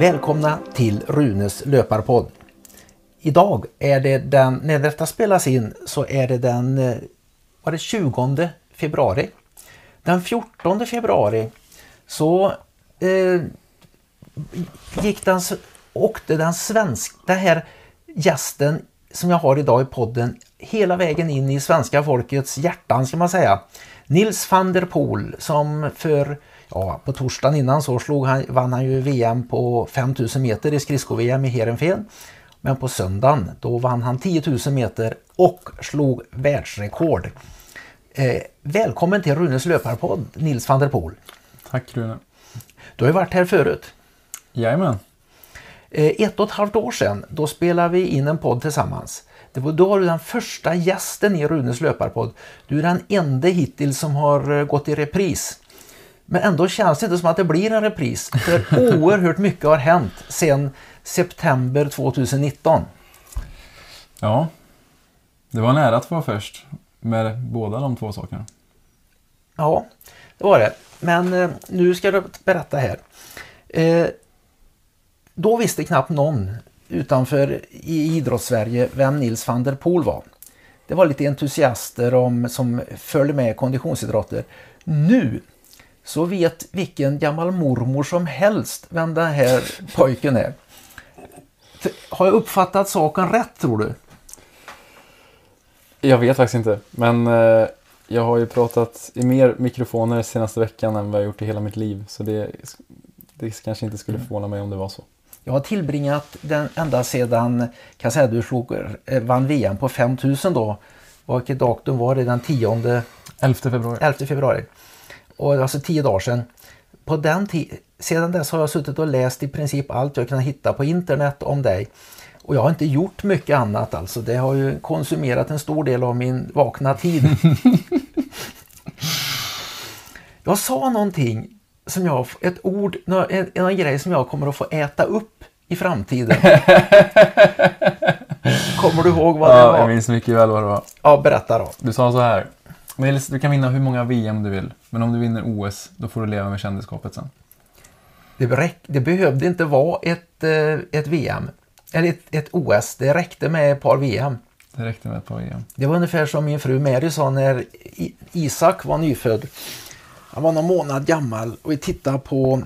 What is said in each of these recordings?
Välkomna till Runes löparpodd. Idag är det den, när detta spelas in så är det den eh, var det 20 februari. Den 14 februari så eh, gick den, åkte den svenska, den här gästen som jag har idag i podden hela vägen in i svenska folkets hjärtan ska man säga. Nils van der Poel som för, ja på torsdagen innan så slog han, vann han ju VM på 5000 meter i skridsko-VM i Heerenveen. Men på söndagen då vann han 10 000 meter och slog världsrekord. Eh, välkommen till Runes löparpodd Nils van der Poel. Tack Rune. Du har ju varit här förut. Jajamän. Eh, ett och ett halvt år sedan då spelade vi in en podd tillsammans. Det var, då var du den första gästen i Runes löparpodd. Du är den enda hittills som har eh, gått i repris. Men ändå känns det inte som att det blir en repris. För oerhört mycket har hänt sedan september 2019. Ja, det var nära att få vara först med båda de två sakerna. Ja, det var det. Men eh, nu ska du berätta här. Eh, då visste knappt någon utanför i idrottssverige vem Nils van der Poel var. Det var lite entusiaster om, som följde med konditionsidrotter. Nu så vet vilken gammal mormor som helst vem den här pojken är. Har jag uppfattat saken rätt tror du? Jag vet faktiskt inte, men eh, jag har ju pratat i mer mikrofoner senaste veckan än vad jag gjort i hela mitt liv. Så det, det kanske inte skulle förvåna mig om det var så. Jag har tillbringat den ända sedan, kan säga, du slog, eh, vann VM på 5000 då. Vilket datum var det? Den 10 11 februari. 11 februari. Och alltså tio dagar sedan. På den sedan dess har jag suttit och läst i princip allt jag kunnat hitta på internet om dig. Och jag har inte gjort mycket annat alltså. Det har ju konsumerat en stor del av min vakna tid. jag sa någonting som jag, ett ord, en, en grej som jag kommer att få äta upp i framtiden. kommer du ihåg vad det ja, var? Jag minns mycket väl vad det var. Ja, berätta då. Du sa så här. Nils, du kan vinna hur många VM du vill. Men om du vinner OS, då får du leva med kändisskapet sen. Det, räck, det behövde inte vara ett, eh, ett VM. Eller ett, ett OS. Det räckte med ett par VM. Det räckte med ett par VM. Det var ungefär som min fru Mary sa när Isak var nyfödd. Han var någon månad gammal och vi tittade på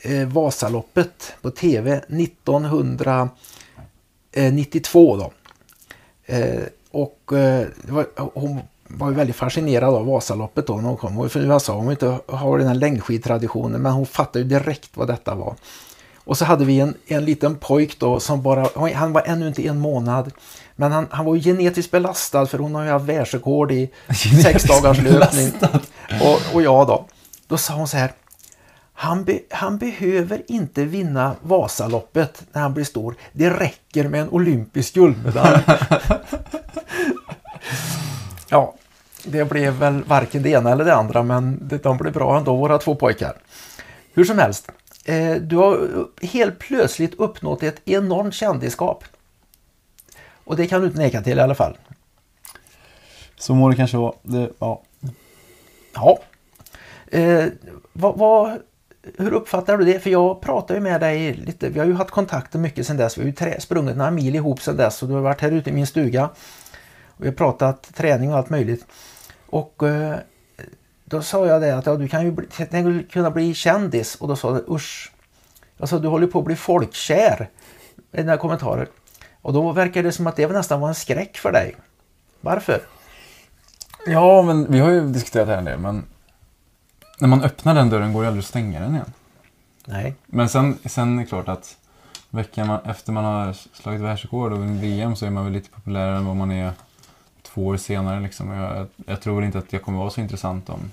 eh, Vasaloppet på tv 1992 då. Eh, och eh, var, hon var ju väldigt fascinerad av Vasaloppet då när hon kom. Hon från USA, hon inte har den här längdskidtraditionen men hon fattade ju direkt vad detta var. Och så hade vi en, en liten pojk då som bara, han var ännu inte en månad. Men han, han var ju genetiskt belastad för hon har ju haft världsrekord i sex dagars löpning. Och, och jag då, då sa hon så här. Han, be, han behöver inte vinna Vasaloppet när han blir stor. Det räcker med en olympisk guldmedalj. ja, det blev väl varken det ena eller det andra men de blev bra ändå våra två pojkar. Hur som helst, eh, du har helt plötsligt uppnått ett enormt kändisskap. Och det kan du inte neka till i alla fall. Så må det kanske vara. Det, ja. Ja. Eh, vad, vad, hur uppfattar du det? För jag pratar ju med dig lite. Vi har ju haft kontakter mycket sedan dess. Vi har ju trä, sprungit några mil ihop sedan dess och du har varit här ute i min stuga. Och vi har pratat träning och allt möjligt. Och eh, då sa jag det att ja, du kan ju bli, kunna bli kändis och då sa du usch. Alltså du håller på att bli folkkär. I dina kommentarer. Och då verkar det som att det nästan var en skräck för dig. Varför? Ja, men vi har ju diskuterat det här del, men när man öppnar den dörren går det aldrig att stänga den igen. Nej. Men sen, sen är det klart att veckan efter man har slagit världsrekord och vunnit VM så är man väl lite populärare än vad man är två år senare. Liksom. Jag, jag, tror inte att jag kommer vara så intressant om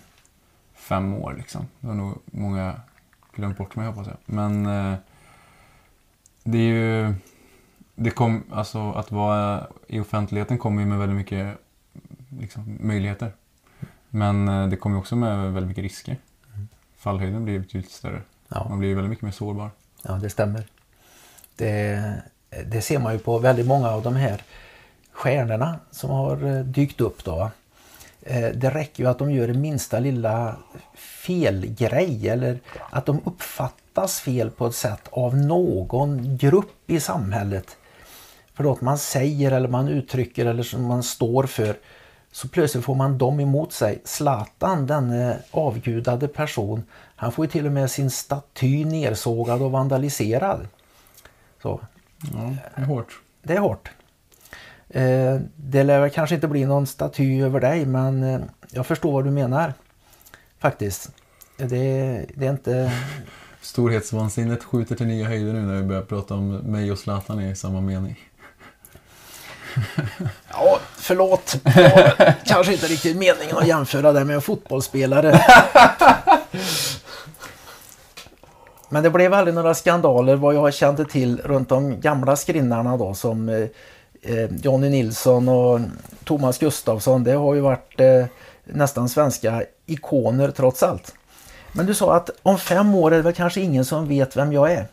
fem år. Liksom. Det har nog många glömt bort mig hoppas jag. Men eh, det är ju... Det kom, alltså, att vara i offentligheten kommer ju med väldigt mycket liksom, möjligheter. Men eh, det kommer också med väldigt mycket risker. Mm. Fallhöjden blir betydligt större. Ja. Man blir väldigt mycket mer sårbar. Ja, det stämmer. Det, det ser man ju på väldigt många av de här stjärnorna som har eh, dykt upp då. Eh, det räcker ju att de gör det minsta lilla felgrej eller att de uppfattas fel på ett sätt av någon grupp i samhället. För något man säger eller man uttrycker eller som man står för så plötsligt får man dem emot sig. Zlatan, denne avgudade person, han får ju till och med sin staty nersågad och vandaliserad. Så. Ja, det är hårt. Det är hårt. Eh, det lär kanske inte bli någon staty över dig men eh, jag förstår vad du menar. Faktiskt. Det, det är inte... Storhetsvansinnet skjuter till nya höjder nu när vi börjar prata om mig och Zlatan i samma mening. Ja, förlåt. Det kanske inte riktigt meningen att jämföra det med en fotbollsspelare. Men det blev aldrig några skandaler vad jag kände till runt de gamla skrinnarna då som eh, Johnny Nilsson och Thomas Gustafsson. Det har ju varit eh, nästan svenska ikoner trots allt. Men du sa att om fem år är det väl kanske ingen som vet vem jag är.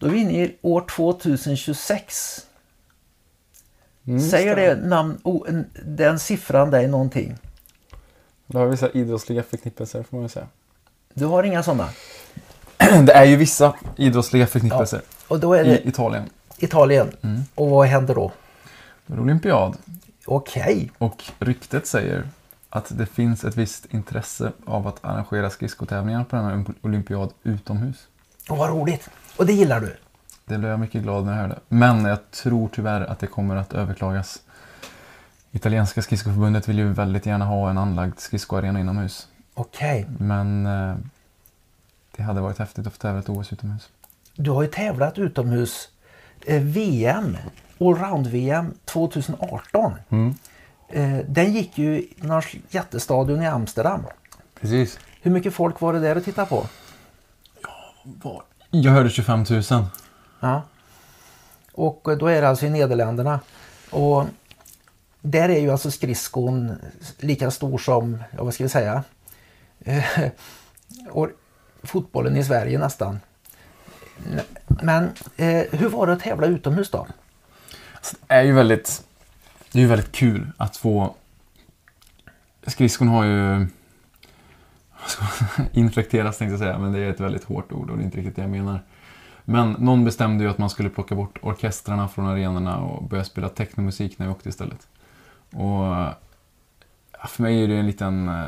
Då är vi inne i år 2026. Mm, Säger det namn, oh, den siffran dig någonting? Det har vissa idrottsliga förknippelser får man ju säga. Du har inga sådana? Det är ju vissa idrottsliga förknippelser ja. och då är det i Italien. Italien. Mm. Och vad händer då? Är olympiad. Okej. Okay. Och ryktet säger att det finns ett visst intresse av att arrangera skridskotävlingar på denna olympiad utomhus. Och vad roligt! Och det gillar du? Det blev jag mycket glad när jag hörde. Men jag tror tyvärr att det kommer att överklagas. Italienska skridskoförbundet vill ju väldigt gärna ha en anlagd skridskoarena inomhus. Okej. Okay. Men eh, det hade varit häftigt att få tävla ett OS utomhus. Du har ju tävlat utomhus eh, VM, allround-VM 2018. Mm. Eh, den gick ju i någon jättestadion i Amsterdam. Precis. Hur mycket folk var det där att titta på? Ja, var... Jag hörde 25 000. Ja. Och då är det alltså i Nederländerna. Och där är ju alltså skridskon lika stor som, ja, vad ska vi säga, och fotbollen i Sverige nästan. Men eh, hur var det att tävla utomhus då? Så det är ju väldigt, det är ju väldigt kul att få... Skridskon har ju infekteras tänkte jag säga, men det är ett väldigt hårt ord och det är inte riktigt det jag menar. Men någon bestämde ju att man skulle plocka bort orkestrarna från arenorna och börja spela technomusik när vi åkte istället. Och för mig är det en liten... Eh,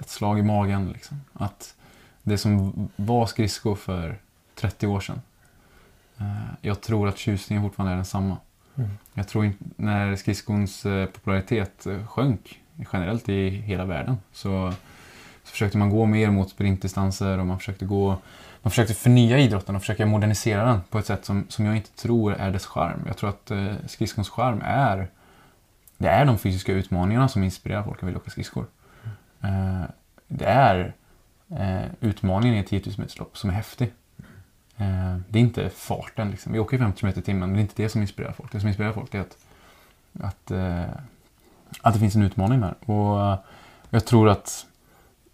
ett slag i magen liksom. Att det som var skridsko för 30 år sedan. Eh, jag tror att tjusningen fortfarande är densamma. Mm. Jag tror inte, när skridskons eh, popularitet sjönk generellt i hela världen så, så försökte man gå mer mot sprintdistanser och man försökte gå man försökte förnya idrotten och försöka modernisera den på ett sätt som, som jag inte tror är dess charm. Jag tror att eh, skridskons charm är det är de fysiska utmaningarna som inspirerar folk att vilja åka skridskor. Mm. Eh, det är eh, utmaningen i ett 10 000 meterslopp som är häftig. Eh, det är inte farten. Liksom. Vi åker 50 km i timmen, men det är inte det som inspirerar folk. Det som inspirerar folk är att, att, eh, att det finns en utmaning där. Och eh, jag tror att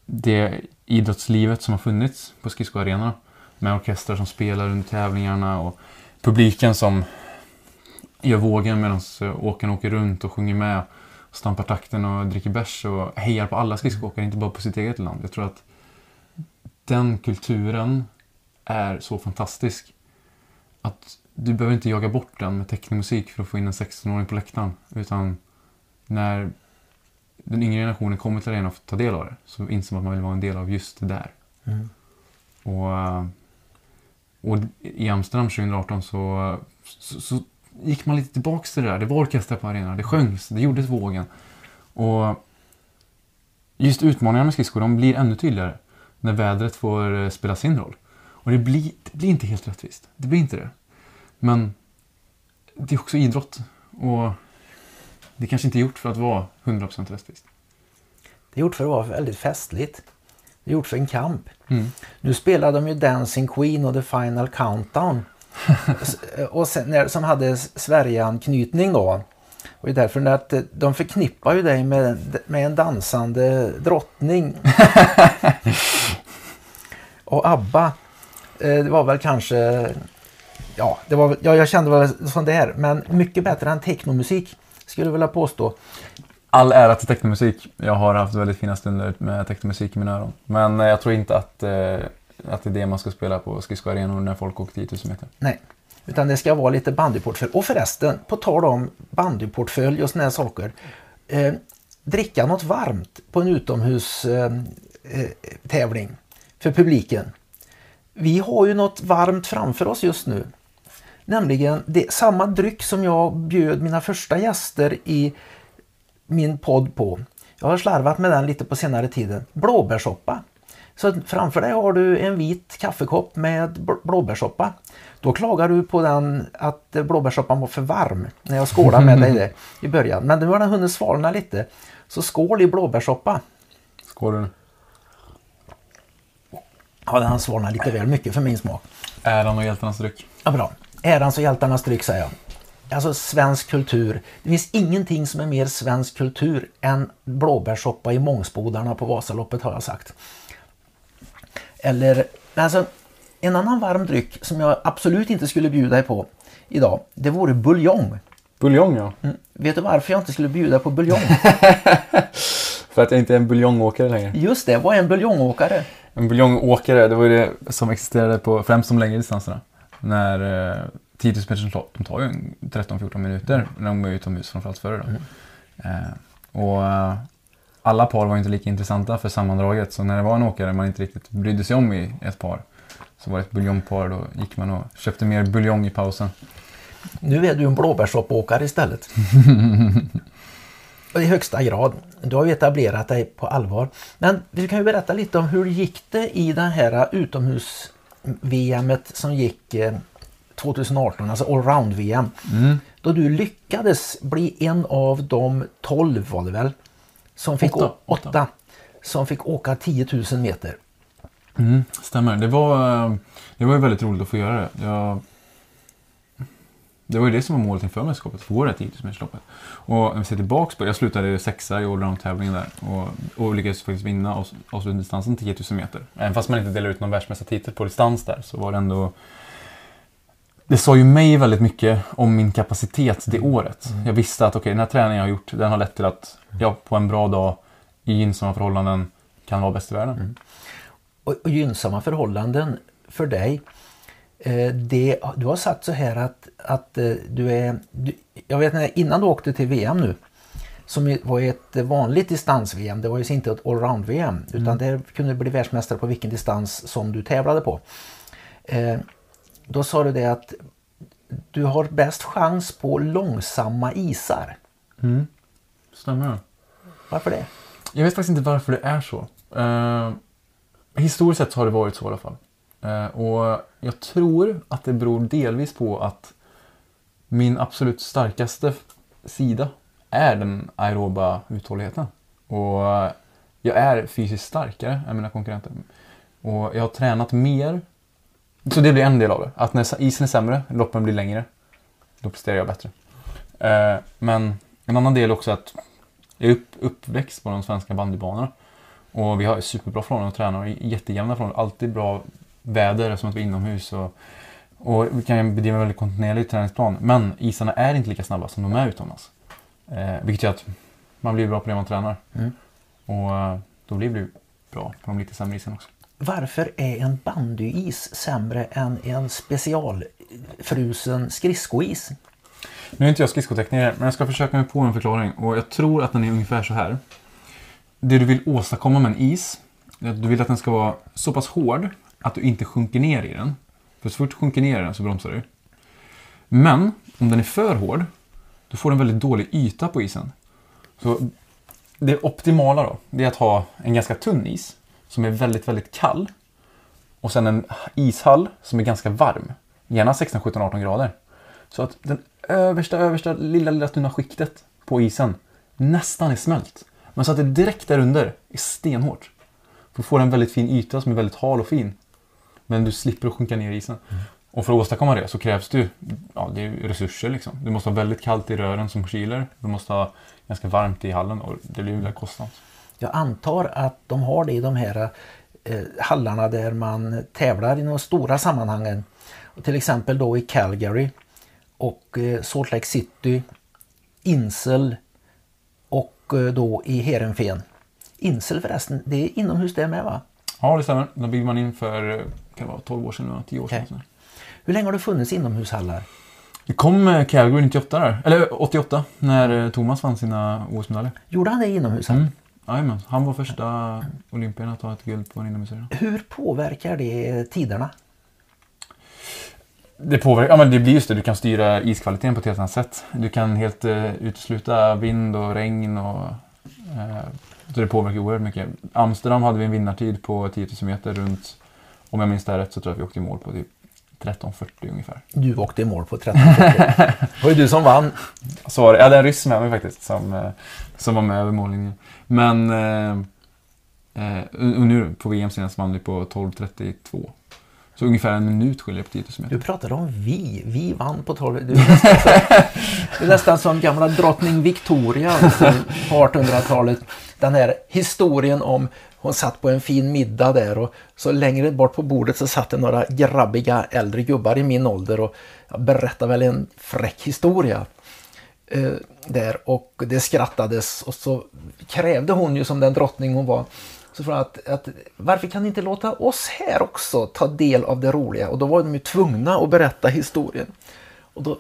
det idrottslivet som har funnits på skridskoarenorna med orkestrar som spelar under tävlingarna och publiken som gör vågen medan eh, åkaren åker runt och sjunger med och stampar takten och dricker bärs och hejar på alla skridskoåkare, inte bara på sitt eget land. Jag tror att den kulturen är så fantastisk att du behöver inte jaga bort den med technomusik för att få in en 16-åring på läktaren. Utan när den yngre generationen kommer till arenan och får ta del av det så inser man att man vill vara en del av just det där. Mm. Och, och i Amsterdam 2018 så, så, så, gick man lite tillbaks till det där. Det var orkester på arenan, det sjöngs, det gjordes vågen. Och just utmaningarna med skridskor, de blir ännu tydligare när vädret får eh, spela sin roll. Och det blir, det blir inte helt rättvist. Det blir inte det. Men det är också idrott. Och det kanske inte är gjort för att vara 100% rättvist. Det är gjort för att vara väldigt festligt. Det är gjort för en kamp. Mm. Nu spelar de ju Dancing Queen och The Final Countdown. och sen, som hade Sverige-anknytning då. Och det är därför att de förknippar ju dig med, med en dansande drottning. och ABBA, eh, det var väl kanske... Ja, det var, ja, jag kände väl som det här, men mycket bättre än technomusik skulle jag vilja påstå. all ära till technomusik. Jag har haft väldigt fina stunder med technomusik i mina öron. Men eh, jag tror inte att, eh, att det är det man ska spela på skridskoarenor när folk åker 10 000 meter. Nej, utan det ska vara lite bandyportfölj. Och förresten, på tal om bandyportfölj och såna här saker. Eh, dricka något varmt på en utomhustävling eh, för publiken. Vi har ju något varmt framför oss just nu. Nämligen det, samma dryck som jag bjöd mina första gäster i min podd på. Jag har slarvat med den lite på senare tiden. Blåbärssoppa. Så framför dig har du en vit kaffekopp med blåbärssoppa. Då klagar du på den att blåbärssoppan var för varm när jag skålade med dig det i början. Men nu har den hunnit svalna lite. Så skål i blåbärssoppa. Skål. Ja, den har svalnat lite väl mycket för min smak. Äran och hjältarnas dryck. Ja, bra. Ärans och hjältarnas dryck säger jag. Alltså svensk kultur. Det finns ingenting som är mer svensk kultur än blåbärssoppa i Mångsbodarna på Vasaloppet har jag sagt. Eller, alltså en annan varm dryck som jag absolut inte skulle bjuda dig på idag, det vore buljong. Buljong ja. Mm. Vet du varför jag inte skulle bjuda på buljong? För att jag inte är en buljongåkare längre. Just det, vad är en buljongåkare? En buljongåkare, det var ju det som existerade på främst de längre distanserna. När eh, 10 000 meters lopp, de tar ju 13-14 minuter när de är utomhus framförallt förr. Då. Mm. Eh, och eh, alla par var inte lika intressanta för sammandraget så när det var en åkare man inte riktigt brydde sig om i ett par så var det ett buljongpar då gick man och köpte mer buljong i pausen. Nu är du en blåbärssoppåkare istället. I högsta grad. Du har ju etablerat dig på allvar. Men du kan ju berätta lite om hur gick det i det här utomhus-VM som gick 2018, eh, alltså allround-VM. Mm. Då du lyckades bli en av de 12 var det väl? Som fick åtta, åtta. som fick åka 10 000 meter. Mm, stämmer. Det var, eh, det var väldigt roligt att få göra det. Jag, det var ju det som var målet inför mästerskapet, att få det här 10 000 Och om vi ser tillbaka på det, jag slutade sexa i allround-tävlingen där och, och lyckades faktiskt vinna avslutningsdistansen 10 000 meter. Även fast man inte delar ut någon världsmästartitel på distans där så var det ändå det sa ju mig väldigt mycket om min kapacitet det året. Mm. Jag visste att okay, den här träningen jag har gjort den har lett till att jag på en bra dag i gynnsamma förhållanden kan vara bäst i världen. Mm. Och, och gynnsamma förhållanden för dig det, du har sagt så här att, att eh, du är... Du, jag vet när, innan du åkte till VM nu som var ett vanligt distans-VM, det var ju inte ett allround-VM utan mm. det kunde bli världsmästare på vilken distans som du tävlade på. Eh, då sa du det att du har bäst chans på långsamma isar. Mm. Stämmer. Varför det? Jag vet faktiskt inte varför det är så. Uh, historiskt sett har det varit så i alla fall. Eh, och jag tror att det beror delvis på att min absolut starkaste sida är den aeroba uthålligheten. Och jag är fysiskt starkare än mina konkurrenter. Och jag har tränat mer så det blir en del av det. Att när isen är sämre, loppen blir längre, då presterar jag bättre. Eh, men en annan del också är att jag är uppväxt på de svenska bandybanorna. Och vi har superbra förhållanden att träna och jättejämna förhållanden. Alltid bra väder som att vi är inomhus. Och, och vi kan bedriva en väldigt kontinuerlig träningsplan. Men isarna är inte lika snabba som de är utomlands. Eh, vilket gör att man blir bra på det man tränar. Mm. Och eh, då blir det bra på de lite sämre isen också. Varför är en bandyis sämre än en specialfrusen skridskois? Nu är inte jag skridskotekniker, men jag ska försöka mig på en förklaring. Och jag tror att den är ungefär så här. Det du vill åstadkomma med en is, du vill att den ska vara så pass hård att du inte sjunker ner i den. För så fort du sjunker ner i den så bromsar du. Men om den är för hård, då får du en väldigt dålig yta på isen. Så det optimala då, det är att ha en ganska tunn is som är väldigt, väldigt kall. Och sen en ishall som är ganska varm. Gärna 16, 17, 18 grader. Så att den översta, översta lilla, lilla tunna skiktet på isen nästan är smält. Men så att det direkt där under är stenhårt. Då får en väldigt fin yta som är väldigt hal och fin. Men du slipper att sjunka ner i isen. Mm. Och för att åstadkomma det så krävs det, ja, det är resurser. Liksom. Du måste ha väldigt kallt i rören som kyler. Du måste ha ganska varmt i hallen och det blir väldigt kostsamt. Jag antar att de har det i de här eh, hallarna där man tävlar i de stora sammanhangen. Och till exempel då i Calgary och eh, Salt Lake City, Insel och eh, då i Heerenveen. Insel förresten, det är inomhus det med va? Ja, det stämmer. Då byggde man in för eh, kan vara 12 år sedan, 10 år sedan. Okej. Hur länge har det funnits inomhushallar? Det kom eh, Calgary 98 där, eller 88, när eh, Thomas vann sina OS-medaljer. Gjorde han det i inomhushall? Mm. Jajamän, han var första olympien att ta ett guld på en inomhusarena. Hur påverkar det tiderna? Det påverkar, ja men det blir just det, du kan styra iskvaliteten på ett helt annat sätt. Du kan helt uh, utesluta vind och regn och eh, så det påverkar oerhört mycket. Amsterdam hade vi en vinnartid på 10 000 meter runt, om jag minns det här rätt så tror jag att vi åkte i mål på typ 13.40 ungefär. Du åkte i mål på 13.40. det var ju du som vann. Så var det, jag hade en ryss med mig faktiskt som, eh, som var med över mållinjen. Men eh, eh, och nu på VM senast vann vi på 12.32. Så ungefär en minut skiljer på 10 000 meter. Du pratade om vi. Vi vann på 12. Du är nästan, så, du är nästan som gamla drottning Victoria på 1800-talet. Den här historien om hon satt på en fin middag där och så längre bort på bordet så satt det några grabbiga äldre gubbar i min ålder och jag berättade väl en fräck historia eh, där och det skrattades och så krävde hon ju som den drottning hon var så för att, att, varför kan ni inte låta oss här också ta del av det roliga? Och då var de ju tvungna att berätta historien. Och då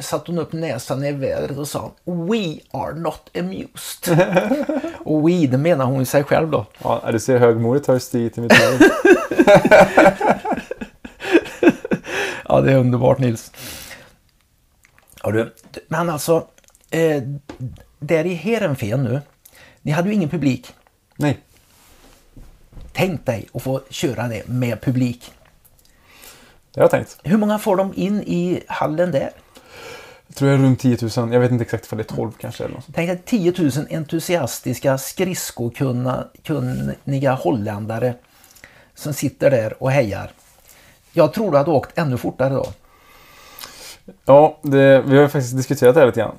satte hon upp näsan i vädret och sa We are not amused. och we, det menar hon ju sig själv då. Ja, du ser högmodigt har stigit i mitt huvud. ja, det är underbart Nils. Ja, du, men alltså, eh, där i Heerenveen nu, ni hade ju ingen publik. Nej. Tänk dig att få köra det med publik. Det har jag tänkt. Hur många får de in i hallen där? Jag tror jag runt 10 000. Jag vet inte exakt om det är 12 kanske. Eller något. Tänk dig 10 000 entusiastiska skridskokunniga holländare som sitter där och hejar. Jag tror du hade åkt ännu fortare då. Ja, det, vi har faktiskt diskuterat det här lite grann.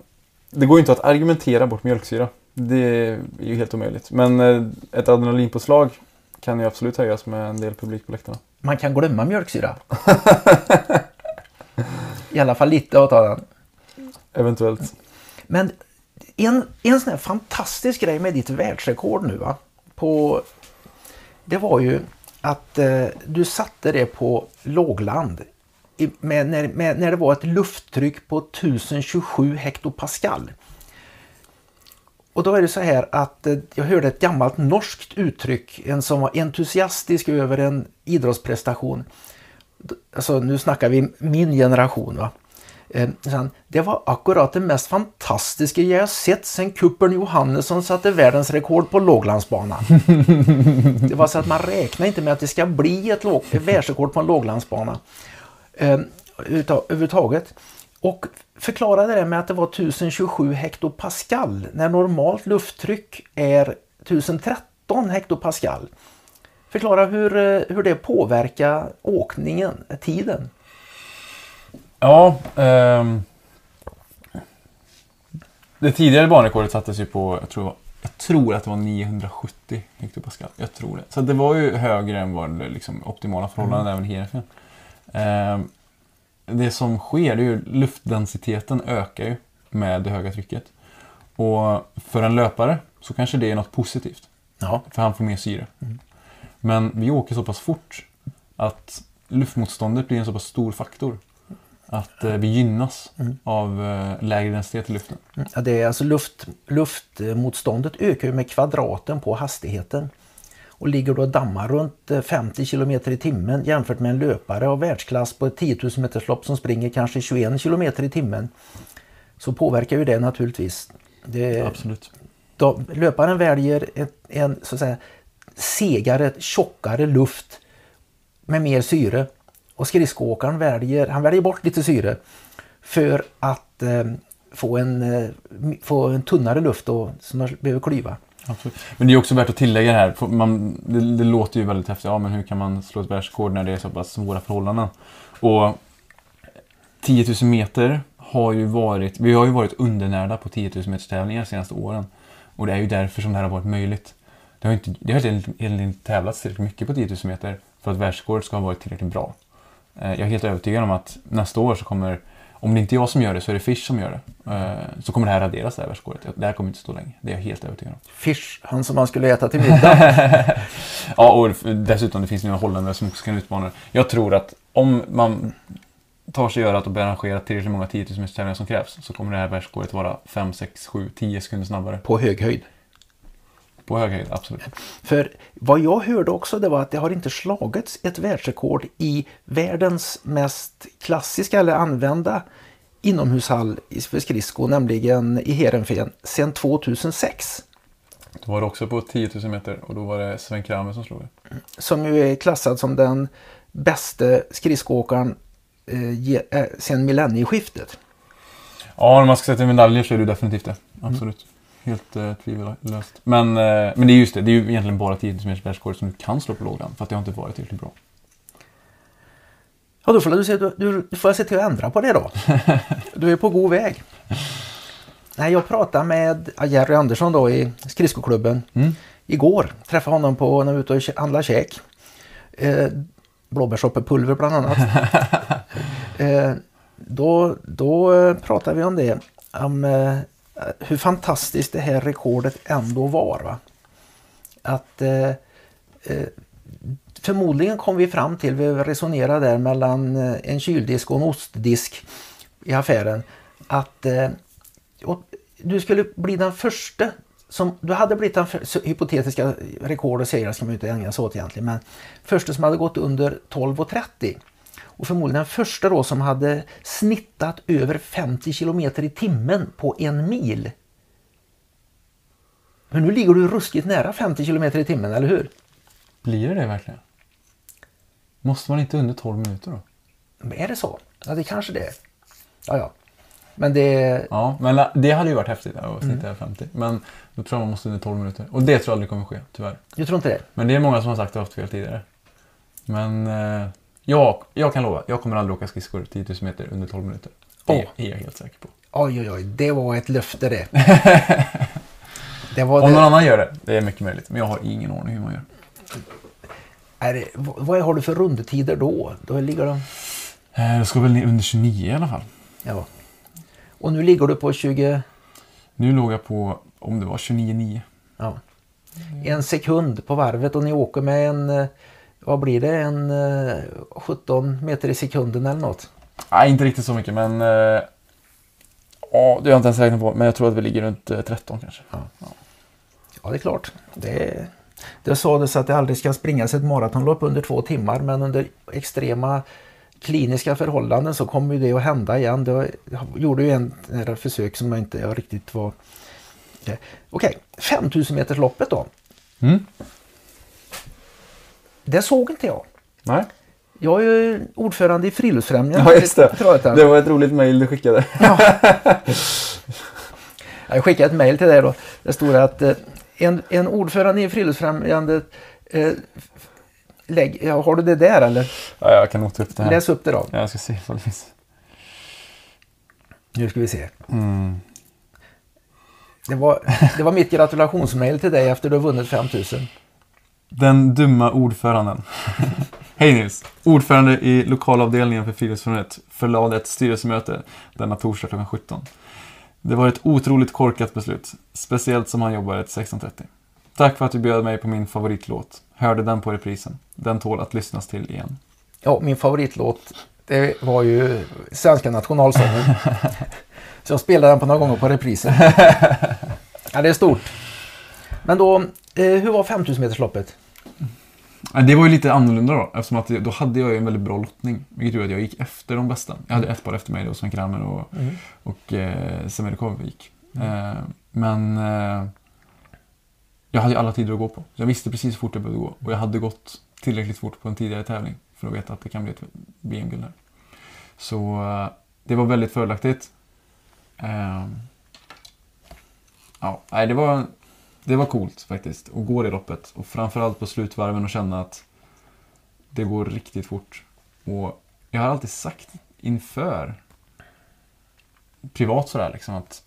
Det går ju inte att argumentera bort mjölksyra. Det är ju helt omöjligt. Men eh, ett adrenalinpåslag kan ju absolut höjas med en del publik på läktarna. Man kan glömma mjölksyra. I alla fall lite av den. Eventuellt. Men en, en sån här fantastisk grej med ditt världsrekord nu va? På, det var ju att eh, du satte det på lågland i, med, när, med, när det var ett lufttryck på 1027 hektopascal. Och då är det så här att eh, jag hörde ett gammalt norskt uttryck, en som var entusiastisk över en idrottsprestation. Alltså nu snackar vi min generation va. Eh, det var akkurat det mest fantastiska jag sett sen kuppern Johannesson satte världsrekord på låglandsbana. det var så att man räknar inte med att det ska bli ett världsrekord på en låglandsbana. Eh, överhuvudtaget. Och förklarade det med att det var 1027 hektopascal när normalt lufttryck är 1013 hektopascal. Förklara hur, eh, hur det påverkar åkningen, tiden. Ja, ehm, det tidigare banrekordet sattes ju på, jag tror, jag tror att det var 970 hektopascal. Jag tror det. Så det var ju högre än vad det liksom, optimala förhållandet mm. även i Heerenveen. Ehm, det som sker är ju luftdensiteten ökar ju med det höga trycket. Och för en löpare så kanske det är något positivt. Ja. För han får mer syre. Mm. Men vi åker så pass fort att luftmotståndet blir en så pass stor faktor att eh, vi gynnas mm. av eh, lägre densitet i luften. Mm. Ja, det är alltså luft, luftmotståndet ökar med kvadraten på hastigheten och ligger då och dammar runt 50 km i timmen jämfört med en löpare av världsklass på ett 10 000 meterslopp som springer kanske 21 km i timmen så påverkar ju det naturligtvis. Det, Absolut. Då, löparen väljer ett, en så att säga, segare, tjockare luft med mer syre och skridskoåkaren väljer, han väljer bort lite syre för att eh, få, en, eh, få en tunnare luft och, som behöver klyva. Absolut. Men det är också värt att tillägga här, man, det, det, låter ju väldigt häftigt, ja men hur kan man slå ett världsrekord när det är så pass svåra förhållanden? Och 10 000 meter har ju varit, vi har ju varit undernärda på 10 000 meters tävlingar de senaste åren. Och det är ju därför som det här har varit möjligt. Det har inte, det har egentligen inte tävlats tillräckligt mycket på 10 000 meter för att världsrekordet ska ha varit tillräckligt bra. Eh, jag är helt övertygad om att nästa år så kommer om det inte är jag som gör det så är det Fish som gör det. Eh, så kommer det här raderas det här världsrekordet. Det här kommer inte stå länge. Det är jag helt övertygad om. Fish, han som man skulle äta till middag. Ja, och dessutom det finns några holländare som också kan utmana det. Jag tror att om man tar sig göra att och arrangera tillräckligt många 10 000 meters tävlingar som krävs så kommer det här världsrekordet vara 5, 6, 7, 10 sekunder snabbare. på hög höjd. På hög höjd, absolut. För vad jag hörde också det var att det har inte slagits ett världsrekord i världens mest klassiska eller använda inomhushall för skridsko, nämligen i Heerenveen, sedan 2006. Då var det också på 10 000 meter och då var det Sven Kramer som slog det. Som ju är klassad som den bästa skridskoåkaren eh, eh, sedan millennieskiftet. Ja, om man ska sätta medaljer så är det definitivt det. Absolut. Helt eh, tvivellöst. Men, eh, men det är just det, det är ju egentligen bara 10 000 meters världsrekord som du kan slå på lådan. För att det har inte varit tillräckligt bra. Ja, då får du, se, du, du, du får se till att ändra på det då. Du är på god väg. Nej, jag pratade med Jerry Andersson då i skridskoklubben Mm. igår. Träffade honom på när vi var ute och handlade käk. Eh, Blåbärsoppepulver bland annat. eh, då, då eh, pratade vi om det. Om eh, Eh, hur fantastiskt det här rekordet ändå var. Va? Att eh, eh, förmodligen kom vi fram till, vi resonerade där mellan eh, en kyldisk och en ostdisk i affären, att eh, och du skulle bli den första som, du hade blivit den för, hypotetiska rekord och segrar ska man inte ägna sig åt egentligen, men första som hade gått under 12.30 och förmodligen den första då som hade snittat över 50 kilometer i timmen på en mil. Men nu ligger du ruskigt nära 50 kilometer i timmen, eller hur? Blir det det verkligen? Måste man inte under 12 minuter då? Men är det så? Ja, det kanske det är. Ja, ja. Men det... Ja, men det hade ju varit häftigt att snitta över 50. Men då tror jag man måste under 12 minuter. Och det tror jag aldrig kommer ske, tyvärr. Jag tror inte det. Men det är många som har sagt att jag har haft fel tidigare. Men eh, jag, jag kan lova, jag kommer aldrig åka skridskor 10 000 meter under 12 minuter. Det Åh. är jag helt säker på. Oj, oj, oj. Det var ett löfte det. Det var Om det. någon annan gör det, det är mycket möjligt. Men jag har ingen aning hur man gör. Är det, vad har du för rundetider då? Då ligger de... Eh, Det ska väl ner under 29 i alla fall. Ja. Och nu ligger du på 20... Nu låg jag på, om det var 29,9. Ja. En sekund på varvet och ni åker med en... eh, Vad blir det? En eh, 17 meter i sekunden eller något? Nej, inte riktigt så mycket, men... eh, Ja, det har jag inte ens räknat på. Men jag tror att vi ligger runt eh, 13 kanske. Ja, det är klart. Det, det sades att det aldrig ska springas ett maratonlopp under två timmar men under extrema kliniska förhållanden så kommer det att hända igen. Det jag gjorde ju en en försök som jag inte jag riktigt var... Eh, Okej, 5000 meters loppet då. Mm. Det såg inte jag. Nej. Jag är ju ordförande i Friluftsfrämjandet. Ja, just det. Var ett roligt mejl du skickade. Jag skickade ett mejl till dig då. Det stod att eh, en, en ordförande i Friluftsfrämjandet eh, lägg, ja, har du det där eller? Ja, jag kan nog ta upp det här. Läs upp det då. Ja, jag ska se vad det finns. Nu ska vi se. Mm. Det var, det var mitt gratulationsmail till dig efter du har vunnit 5000. Den dumma ordföranden. Hej Nils! Ordförande i lokalavdelningen för Friluftsfrämjandet förlade ett styrelsemöte denna torsdag klockan 17. Det var ett otroligt korkat beslut, speciellt som han jobbar till 16.30. Tack för att du bjöd mig på min favoritlåt. Hörde den på reprisen. Den tål att lyssnas till igen. Ja, min favoritlåt det var ju svenska nationalsången. Så jag spelade den på några gånger på reprisen. Ja, det är stort. Men då, eh, hur var 5000 metersloppet? Det var ju lite annorlunda då, eftersom att då hade jag ju en väldigt bra lottning. Vilket gjorde att jag gick efter de bästa. Jag hade ett par efter mig då, Sven Kramer och, och eh, Semerkov gick. Eh, men eh, jag hade ju alla tider att gå på. Jag visste precis hur fort jag behövde gå. Och jag hade gått tillräckligt fort på en tidigare tävling för att veta att det kan bli ett VM-guld här. Så eh, det var väldigt fördelaktigt. Eh, ja, nej, det var, det var coolt faktiskt att gå det loppet. Och framförallt på slutvarven och känna att det går riktigt fort. Och jag har alltid sagt inför privat sådär liksom att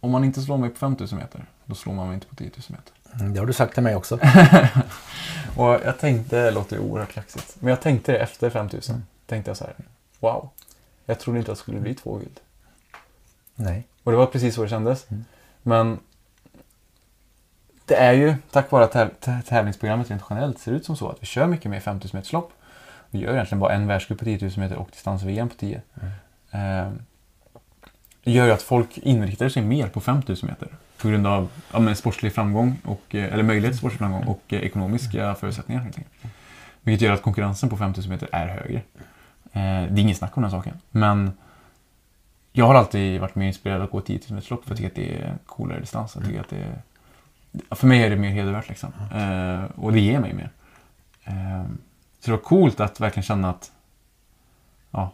om man inte slår mig på 5000 meter, då slår man mig inte på 10 000 meter. Mm, Det har du sagt till mig också. Och jag tänkte, det låter oerhört kaxigt, men jag tänkte det efter 5000. Tänkte jag så här, wow. Jag trodde inte att det skulle bli två guld. Nej. Och det var precis så det kändes. Mm. Men det är ju tack vare att täv- tä- tävlingsprogrammet rent generellt ser ut som så att vi kör mycket mer 5000 meters lopp. Vi gör egentligen bara en världscup på 10 000 meter och distans-VM på 10. Eh, det gör ju att folk inriktar sig mer på 5000 meter. På grund av ja, sportslig framgång, och, eh, eller möjlighet till sportslig framgång och eh, ekonomiska förutsättningar. Helt enkelt. Vilket gör att konkurrensen på 5000 meter är högre. Eh, det är inget snack om den saken. Men jag har alltid varit mer inspirerad att gå 10 000 meters lopp för jag tycker att det är coolare distans. Jag tycker att det är, för mig är det mer hedervärt liksom. Eh, och det ger mig mer. Eh, så det var coolt att verkligen känna att ja,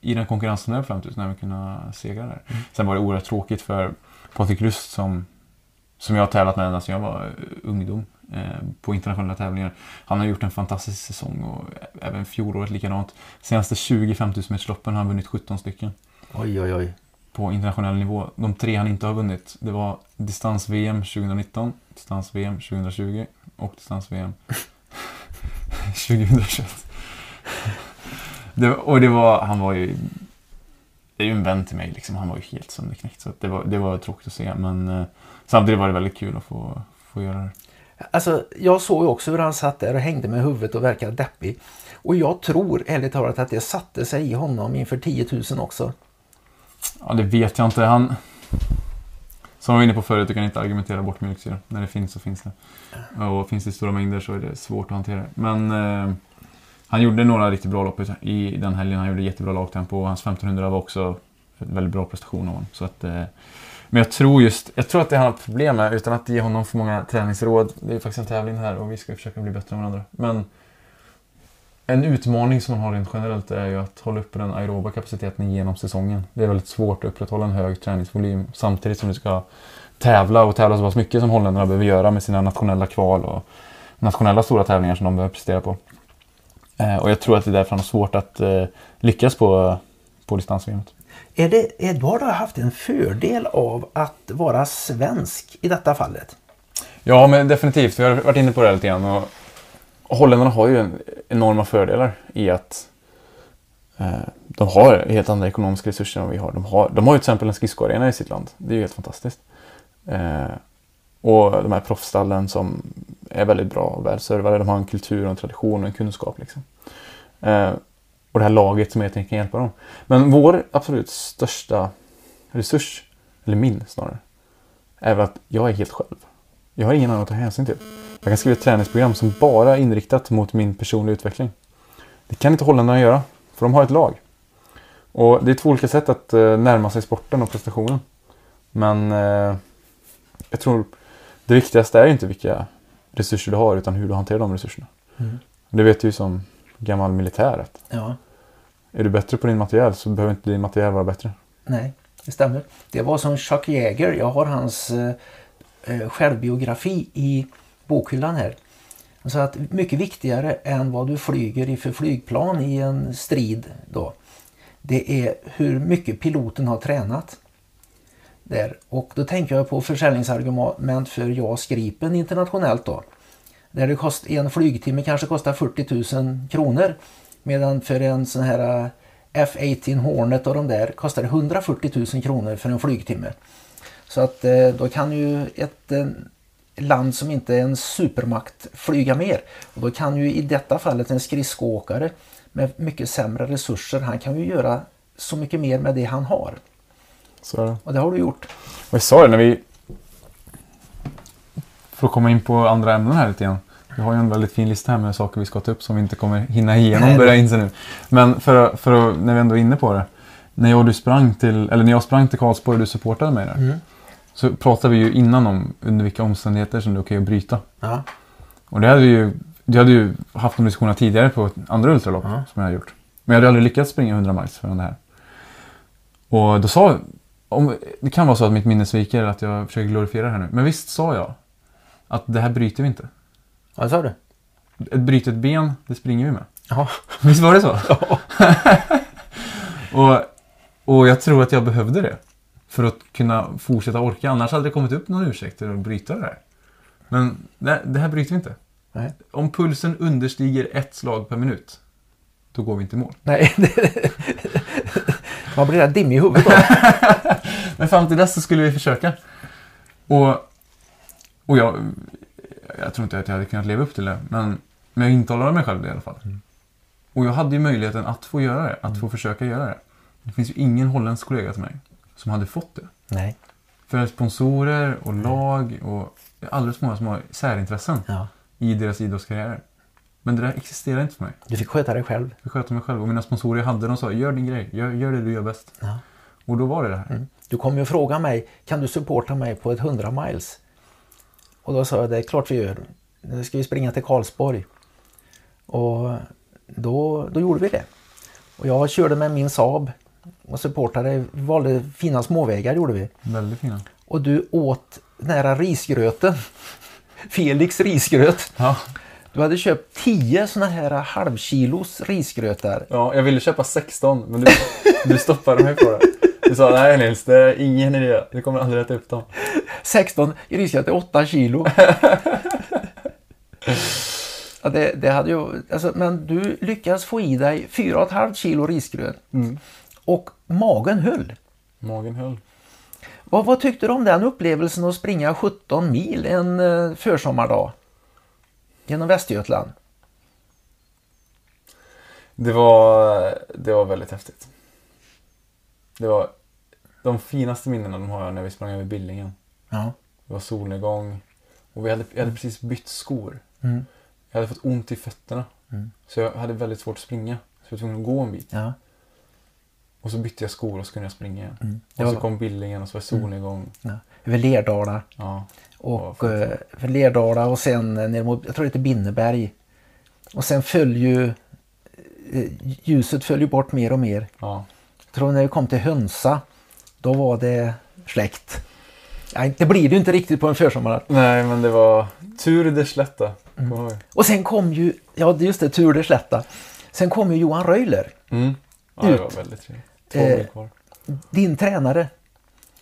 i den konkurrensen över 5000 har vi kunnat segra där. Sen var det oerhört tråkigt för Patrik Rust som, som jag har tävlat med ända sedan jag var ungdom eh, på internationella tävlingar. Han har gjort en fantastisk säsong och även fjolåret likadant. Senaste 20 5000 metersloppen har han vunnit 17 stycken Oj, oj, oj på internationell nivå. De tre han inte har vunnit, det var distans-VM 2019, distans-VM 2020 och distans-VM 2021. Det, och det var, han var ju, det är ju en vän till mig liksom, han var ju helt sönderknäckt. Så det, var, det var tråkigt att se, men eh, samtidigt var det väldigt kul att få, få göra det. Alltså, jag såg ju också hur han satt där och hängde med huvudet och verkade deppig. Och jag tror ärligt talat att det satte sig i honom inför 10 000 också. Ja, det vet jag inte. Han... Som jag var inne på förut, du kan inte argumentera bort mjölksyra. När det finns så finns det. Och finns det stora mängder så är det svårt att hantera. Men eh, han gjorde några riktigt bra lopp i den helgen. Han gjorde jättebra lagtempo och hans 1500 var också en väldigt bra prestation av honom. Så att, eh, men jag tror just, jag tror att det han har problem med, utan att ge honom för många träningsråd. Det är faktiskt en tävling här och vi ska försöka bli bättre än varandra. Men en utmaning som man har rent generellt är ju att hålla uppe den aeroba kapaciteten genom säsongen. Det är väldigt svårt att upprätthålla en hög träningsvolym samtidigt som du ska tävla och tävla så pass mycket som holländarna behöver göra med sina nationella kval och nationella stora tävlingar som de behöver prestera på. Eh, och jag tror att det är därför han har svårt att eh, lyckas på, på distans-VM. Är det, Edvard har haft en fördel av att vara svensk i detta fallet. Ja, men definitivt. Vi har varit inne på det lite grann. Och holländarna har ju enorma fördelar i att eh, de har helt andra ekonomiska resurser än vad vi har. De har, de har ju till exempel en skridskoarena i sitt land. Det är ju helt fantastiskt. Eh, och de här proffsstallen som är väldigt bra och välservade. De har en kultur och en tradition och en kunskap. Liksom. Eh, och det här laget som egentligen kan hjälpa dem. Men vår absolut största resurs, eller min snarare, är väl att jag är helt själv. Jag har ingen annan att ta hänsyn till. Jag kan skriva ett träningsprogram som bara är inriktat mot min personliga utveckling. Det kan inte holländarna göra, för de har ett lag. Och Det är två olika sätt att eh, närma sig sporten och prestationen. Men eh, jag tror det viktigaste är inte vilka resurser du har, utan hur du hanterar de resurserna. Mm. Det vet du ju som gammal militär. Att Ja, är du bättre på din materiell så behöver inte din materiell vara bättre. nej, det stämmer. Det var som Chuck Yeager. Jag har hans eh, eh, självbiografi i bokhyllan här. Han sa att mycket viktigare än vad du flyger i för flygplan i en strid då. Det är hur mycket piloten har tränat. Där. Och då tänker jag på försäljningsargument för JAS Gripen internationellt då. Där det kost, en flygtimme kanske kostar 40 000 kronor. Medan för en sån här eh, F-18 Hornet och de där kostar det 140 000 kronor för en flygtimme. Så att eh, då kan ju ett eh, land som inte är en supermakt flyga mer. Och då kan ju i detta fallet en skridskoåkare med mycket sämre resurser, han kan ju göra så mycket mer med det han har. Så. Och det har du gjort. Och jag sa det när vi... För att komma in på andra ämnen här lite grann. Vi har ju en väldigt fin lista här med saker vi ska ta upp som vi inte kommer hinna igenom Nej. börja inse nu. Men för, för att, när vi ändå är inne på det. När jag du sprang till, eller när jag sprang till Karlsborg och du supportade mig där. Mm. Så pratade vi ju innan om under vilka omständigheter som det är okej att bryta. Ja. Och det hade vi ju, det hade ju haft de diskussionerna tidigare på andra ultralopp Ja. som jag har gjort. Men jag hade aldrig lyckats springa 100 miles förrän det här. Och då sa om, det kan vara så att mitt minne sviker eller att jag försöker glorifiera det här nu. Men visst sa jag att det här bryter vi inte. Vad sa du? Ett brytet ben, det springer vi med. Ja. Visst var det så? och, och jag tror att jag behövde det. För att kunna fortsätta orka. Annars hade det kommit upp någon ursäkt att bryta det här. Men det, det här bryter vi inte. Nej. Om pulsen understiger ett slag per minut, då går vi inte i mål. Nej, Vad blir det dimmig i huvudet då? Men fram till dess så skulle vi försöka. Och, och jag, jag tror inte att jag hade kunnat leva upp till det. Men, men jag intalade mig själv det i alla fall. Och jag hade ju möjligheten att få göra det. Att få försöka göra det. Det finns ju ingen holländsk kollega till mig som hade fått det. Nej. För sponsorer och lag och alldeles många som har särintressen Ja. i deras idrottskarriärer. Men det där existerar inte för mig. Du fick sköta dig själv. Jag sköter mig själv. Och mina sponsorer jag hade, de sa gör din grej. Gör, gör det du gör bäst. Ja. Och då var det det här. Du kom ju och frågade mig, kan du supporta mig på ett 100 miles? Och då sa jag, det är klart vi gör. Nu ska vi springa till Karlsborg. Och då, då gjorde vi det. Och jag körde med min Saab och supportade, vi valde fina småvägar gjorde vi. Väldigt fina. Och du åt nära risgröten. Felix risgröt. Ja. Du hade köpt 10 såna här halvkilos risgrötar. ja, jag ville köpa 16 men du, du stoppade mig på det. Du sa nej Nils, det är ingen idé. Du kommer aldrig äta upp dem. 16 risgröt är 8 kilo. ja, det, det hade ju, alltså, men du lyckades få i dig 4,5 kilo risgröt. Och magen höll. Magen höll. Vad, vad tyckte du om den upplevelsen att springa 17 mil en eh, försommardag? Genom Västergötland? Det var, det var väldigt häftigt. Det var de finaste minnena de har jag när vi sprang över Billingen. Ja. Det var solnedgång. Och vi hade, jag hade precis bytt skor. Mm. Jag hade fått ont i fötterna. Så jag hade väldigt svårt att springa. Så jag var tvungen att gå en bit. ja. Och så bytte jag skor och så kunde jag springa igen. Det Och så var- Mm. kom Billingen och så var solnedgång. ja. Över Lerdala. Ja. Och eh, för Lerdala och sen eh, ner mot, jag tror det heter Binneberg. Och sen föll ju eh, ljuset föll ju bort mer och mer. ja. Jag tror när vi kom till Hönsa, då var det släkt. Nej, det blir det ju inte riktigt på en försommar. Nej, men det var tur det slätta. Mm. Och sen kom ju, ja just det, tur det slätta. Sen kom ju Johan Röjler, Mm. Ja, det var väldigt trevligt. Eh, din tränare.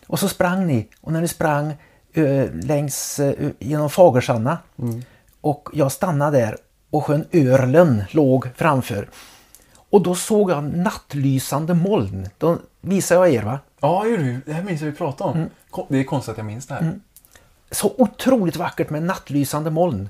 Och så sprang ni. Och när ni sprang eh, längs eh, genom Fagersanna. Och jag stannade där och sjön Örlen låg framför. Och då såg jag nattlysande moln. Då visade jag er va? Ja. Det här minns jag vi pratade om. Mm. Det är konstigt att jag minns det här. Så otroligt vackert med nattlysande moln.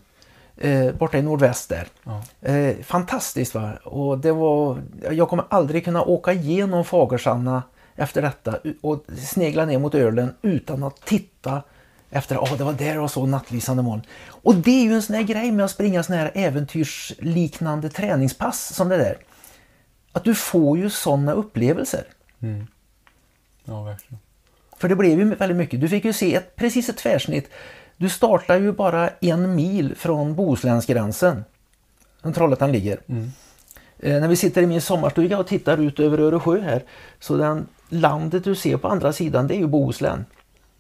Eh, borta i nordväst där. Ja. Eh, fantastiskt va. Och det var, jag kommer aldrig kunna åka igenom Fagersanna efter detta och snegla ner mot Örlen utan att titta efter, ja det var där jag såg nattlysande moln. Och det är ju en sån här grej med att springa sån här äventyrsliknande träningspass som det där. Att du får ju såna upplevelser. Ja, verkligen. För det blev ju väldigt mycket. Du fick ju se ett, precis ett tvärsnitt. Du startar ju bara en mil från Bohuslänsgränsen. Där Trollhättan ligger. Eh, när vi sitter i min sommarstuga och tittar ut över Öresjö här. Så den landet du ser på andra sidan det är ju Bohuslän.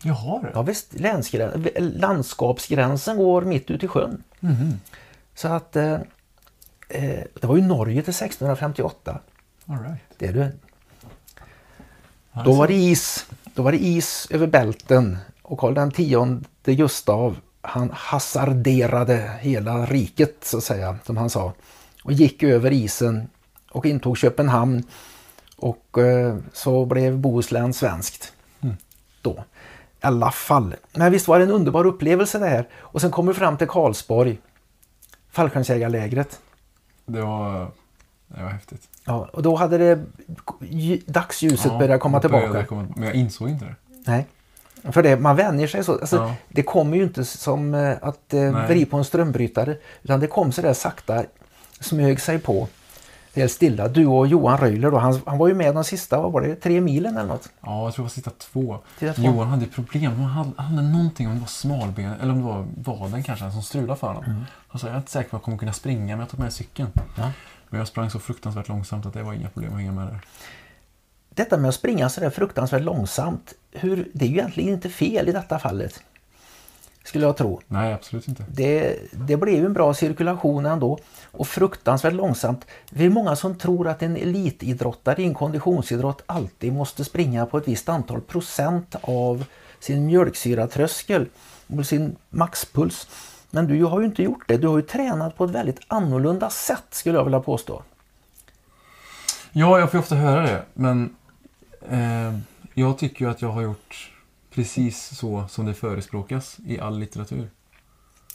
Jag har det? Ja visst, länsgrän, landskapsgränsen går mitt ute i sjön. Så att eh, eh, det var ju Norge till 1658. All right. Det är du. Då var det is. Då var det is över bälten och Karl den tionde Gustav han hasarderade hela riket så att säga, som han sa. Och gick över isen och intog Köpenhamn och eh, så blev Bohuslän svenskt. Då. I alla fall. Men visst var det en underbar upplevelse det här. Och sen kom vi fram till Karlsborg. Fallskärmsjägarlägret. Det var, det var häftigt. Ja, och då hade det lj- dagsljuset börjat komma tillbaka. komma- men jag insåg inte det. Nej. För det, man vänjer sig så. Alltså, Ja. Det kommer ju inte som eh, att eh, Nej. vrida på en strömbrytare. Utan det kom så där sakta, smög sig på. Helt stilla. Du och Johan Röjler då, han, han var ju med de sista, vad var det, tre milen eller något? Ja, jag tror det var sista två. Sista två. Johan hade problem. Han hade, han hade någonting, om det var smalben eller om det var vaden kanske, som strulade för honom. Han sa, jag är inte säker på att jag kommer kunna springa, men jag tar med cykeln. Mm. Ja. Men jag sprang så fruktansvärt långsamt att det var inga problem att hänga med där. Detta med att springa så där fruktansvärt långsamt, hur, det är ju egentligen inte fel i detta fallet. Skulle jag tro. Nej, absolut inte. Det, det blev ju en bra cirkulation ändå och fruktansvärt långsamt. Det är många som tror att en elitidrottare i en konditionsidrott alltid måste springa på ett visst antal procent av sin mjölksyratröskel och sin maxpuls. Men du har ju inte gjort det. Du har ju tränat på ett väldigt annorlunda sätt skulle jag vilja påstå. Ja, jag får ju ofta höra det, men Eh, jag tycker ju att jag har gjort precis så som det förespråkas i all litteratur.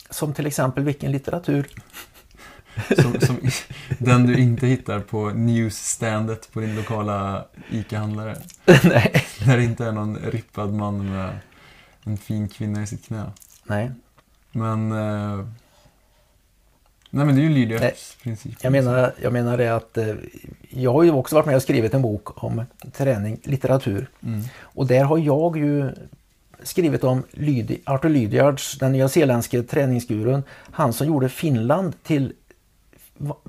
Som till exempel vilken litteratur? Som, som, den du inte hittar på newsstandet på din lokala ICA-handlare. Nej. Där det inte är någon rippad man med en fin kvinna i sitt knä. Nej. Men... Eh, nej men det är ju Lydias princip. Jag menar, jag menar det att eh, jag har ju också varit med och skrivit en bok om träning, litteratur. Mm. Och där har jag ju skrivit om Lydi, Arthur Lydiards, den nyzeeländske träningsgurun. Han som gjorde Finland till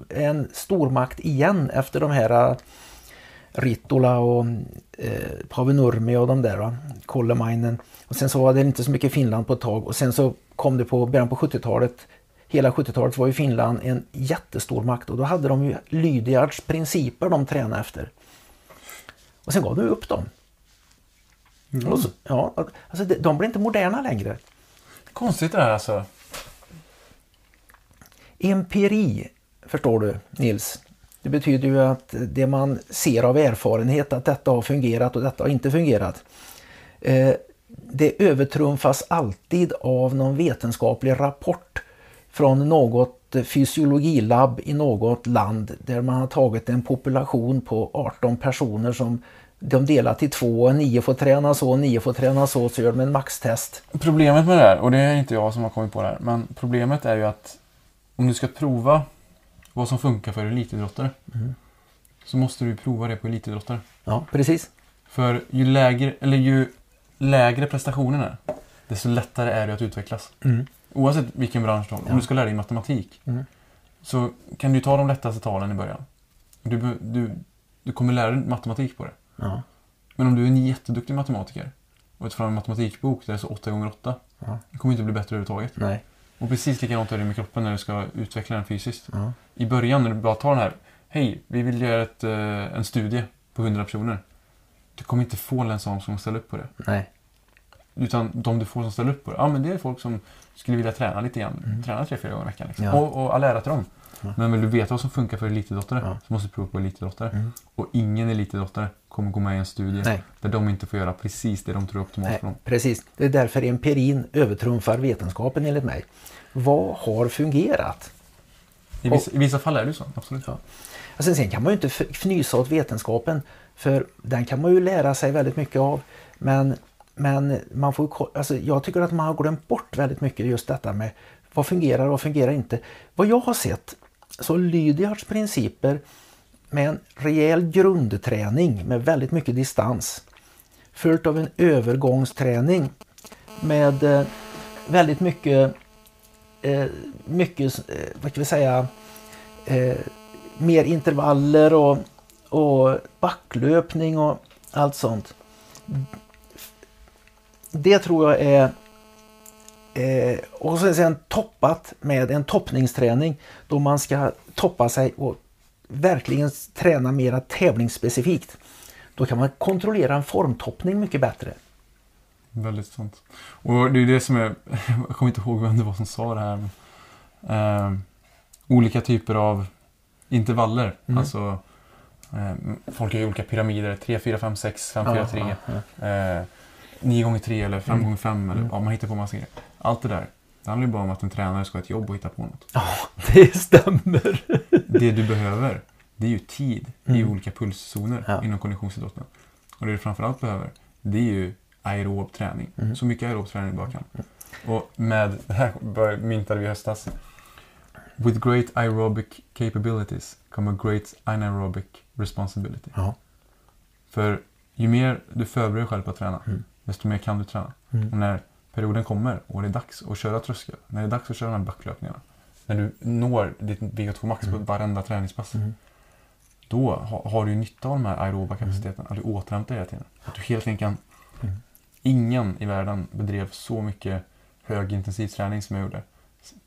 en stormakt igen efter de här eh, Ritola och eh, Pavenurmi och de där, va? Kollemainen. Och sen så var det inte så mycket Finland på ett tag och sen så kom det på början på 70-talet. Hela 70-talet var ju Finland en jättestor makt och då hade de ju Lydiards principer de tränade efter. Och sen gav de upp dem. Mm. Så, ja, alltså de, de blir inte moderna längre. Konstigt det här alltså. Empiri, förstår du Nils? Det betyder ju att det man ser av erfarenhet att detta har fungerat och detta har inte fungerat. Eh, det övertrumfas alltid av någon vetenskaplig rapport från något fysiologilabb i något land där man har tagit en population på 18 personer som de delar till två, nio får träna så, nio får träna så, så gör de en maxtest. Problemet med det här, och det är inte jag som har kommit på det här, men problemet är ju att om du ska prova vad som funkar för elitidrottare Mm. så måste du prova det på elitidrottare. Ja, precis. För ju lägre, eller ju lägre prestationen är, desto lättare är det att utvecklas. Mm. Oavsett vilken bransch du har. Ja. Om du ska lära dig matematik Mm. så kan du ta de lättaste talen i början. Du, du, du kommer lära dig matematik på det. Ja. Men om du är en jätteduktig matematiker och tar fram en matematikbok där det är så 8 gånger 8 Ja. Du kommer inte bli bättre överhuvudtaget. Nej. Och precis likadant är det med kroppen när du ska utveckla den fysiskt. Ja. I början när du bara tar den här Hej, vi vill göra ett, eh, en studie på 100 personer. Du kommer inte få en sån som ställer upp på det. Nej. Utan de du får som ställer upp på det, ja men det är folk som skulle vilja träna lite grann. Mm. Träna tre, fyra gånger i veckan. Liksom. Ja. Och, och all ära till dem. Ja. Men vill du veta vad som funkar för elitidrottare Ja. så måste du prova på elitidrottare. Mm. Och ingen elitidrottare kommer gå med i en studie Nej. där de inte får göra precis det de tror är optimalt Nej, för dem. precis. Det är därför empirin övertrumfar vetenskapen enligt mig. Vad har fungerat? I vissa, I vissa fall är det så, absolut. Ja. Alltså, sen kan man ju inte fnysa åt vetenskapen för den kan man ju lära sig väldigt mycket av. Men, men man får, alltså, jag tycker att man har glömt bort väldigt mycket just detta med vad fungerar och vad fungerar inte. Vad jag har sett så Lydiards principer med en rejäl grundträning med väldigt mycket distans följt av en övergångsträning med eh, väldigt mycket, eh, mycket eh, vad ska vi säga, mer intervaller och, och backlöpning och allt sånt. Det tror jag är eh, och sen, sen toppat med en toppningsträning då man ska toppa sig och verkligen träna mera tävlingsspecifikt. Då kan man kontrollera en formtoppning mycket bättre. Väldigt sant. Och det är det som är, jag kommer inte ihåg vem det var som sa det här. Eh, olika typer av intervaller. Mm. Alltså, eh, folk har ju olika pyramider. 3, 4, 5, 6, 5, 4, 3. Ja, ja. Eh, 9 gånger 3 eller 5 Mm. gånger 5 eller Mm. ja, man hittar på massa grejer. Allt det där. Det handlar ju bara om att en tränare ska ha ett jobb och hitta på något. ja, det stämmer. Det du behöver, det är ju tid i Mm. olika pulszoner Ja. inom konditionsidrotten. Och det du framförallt behöver, det är ju aerob träning. Mm. Så mycket aerob träning du bara kan. Och med, det här myntade vi i höstas. With great aerobic capabilities come a great anaerobic responsibility. Ja. För ju mer du förbereder dig själv på att träna, Mm. Desto mer kan du träna. Mm. Och när perioden kommer och det är dags att köra tröskel, när det är dags att köra de här backlöpningarna, när du når ditt VO2 max på Mm. varenda träningspass, Mm. då ha, har du nytta av de här aeroba kapaciteterna, att du återhämtar dig hela tiden. Att du helt enkelt kan... Mm. Ingen i världen bedrev så mycket högintensiv träning som jag gjorde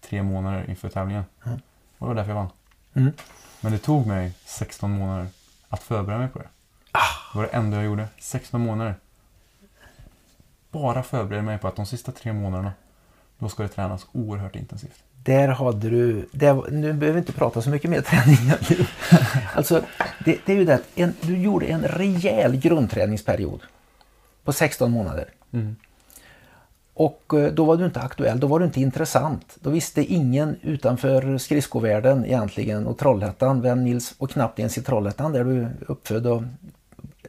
tre månader inför tävlingen. Mm. Och det var därför jag vann. Mm. Men det tog mig 16 månader att förbereda mig på det. Ah. Det var det enda jag gjorde. 16 månader. Bara förbereda mig på att de sista tre månaderna, då ska det tränas oerhört intensivt. där hade du, där, nu behöver vi inte prata så mycket mer träning. alltså, det, det är ju det att en, du gjorde en rejäl grundträningsperiod på 16 månader. Mm. Och eh, då var du inte aktuell, då var du inte intressant. Då visste ingen utanför skridskovärlden egentligen och Trollhättan, vem Nils, och knappt ens i Trollhättan där du är uppfödd och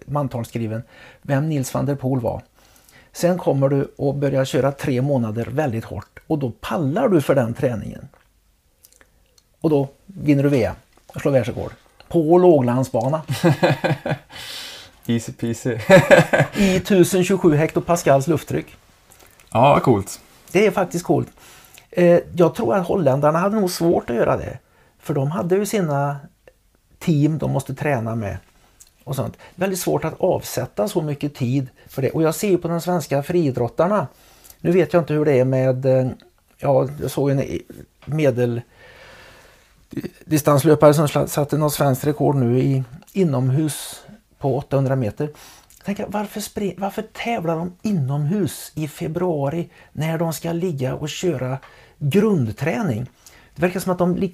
mantalsskriven, vem Nils van der Poel var. Sen kommer du och börjar köra tre månader väldigt hårt och då pallar du för den träningen. Och då vinner du VM och slår världsrekord. På låglandsbana. Easy peasy. I 1027 hektopascals lufttryck. ja, coolt. Det är faktiskt coolt. Eh, jag tror att holländarna hade nog svårt att göra det. För de hade ju sina team de måste träna med. Och sånt. Väldigt svårt att avsätta så mycket tid för det. Och jag ser ju på de svenska friidrottarna. Nu vet jag inte hur det är med, eh, ja jag såg en medel distanslöpare som satte något svenskt rekord nu i inomhus på 800 meter. Tänk, varför, spring, varför tävlar de inomhus i februari när de ska ligga och köra grundträning? Det verkar som att de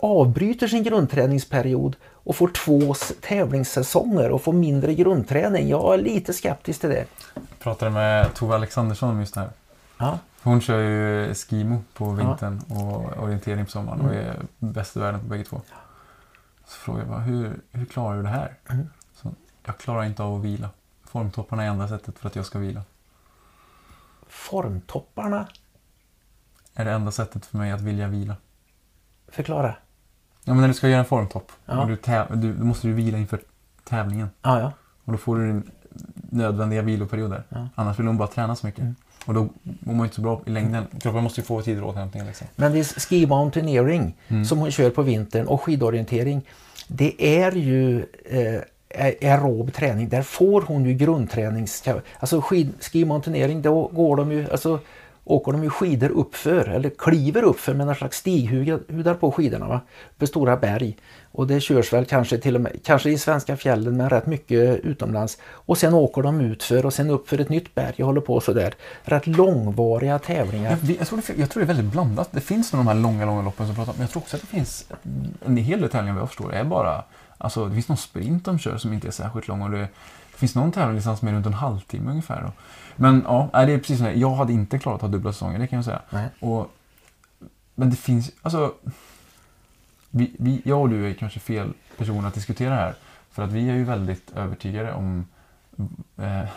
avbryter sin grundträningsperiod och får två tävlingssäsonger och får mindre grundträning. Jag är lite skeptisk till det. Jag pratade med Tove Alexandersson om just det här. Ja. Hon kör ju skimo på vintern ja. och orientering på sommaren och är bäst i världen på bägge två. Så frågade jag bara, hur, hur klarar du det här? Mm. Så, jag klarar inte av att vila. Formtopparna är enda sättet för att jag ska vila. Formtopparna? Är det enda sättet för mig att vilja vila. Förklara. Ja, men när du ska göra en formtopp, ja. du du, då måste du vila inför tävlingen. Ja, ja. Och då får du din nödvändiga viloperioder. Ja. Annars vill hon bara träna så mycket. Mm. Och då mår man inte så bra i längden. Kroppen måste ju få tid och återhämtning. Liksom. Men det är ski mountaineering mm. som hon kör på vintern och skidorientering. Det är ju eh, aerob träning. Där får hon ju grundtränings... Alltså skid, ski mountaineering, då går de ju... Alltså, åker de ju skidor uppför eller kliver uppför med några slags stighudar på skidorna va? på stora berg. Och det körs väl kanske till och med kanske i svenska fjällen men rätt mycket utomlands. Och sen åker de utför och sen uppför ett nytt berg och håller på sådär. Rätt långvariga tävlingar. Jag, jag, tror det, jag tror det är väldigt blandat. Det finns de här långa, långa loppen som pratar om. Men jag tror också att det finns en hel del tävlingar vad jag förstår är bara Alltså det finns någon sprint de kör som inte är särskilt lång och det, det finns någon tävlingsdistans liksom som är runt en halvtimme ungefär. Då. Men ja, det är precis så. Jag hade inte klarat att ha dubbla säsonger, det kan jag säga. Och, men det finns, alltså... Vi, vi, jag och du är kanske fel personer att diskutera här. För att vi är ju väldigt övertygade om eh,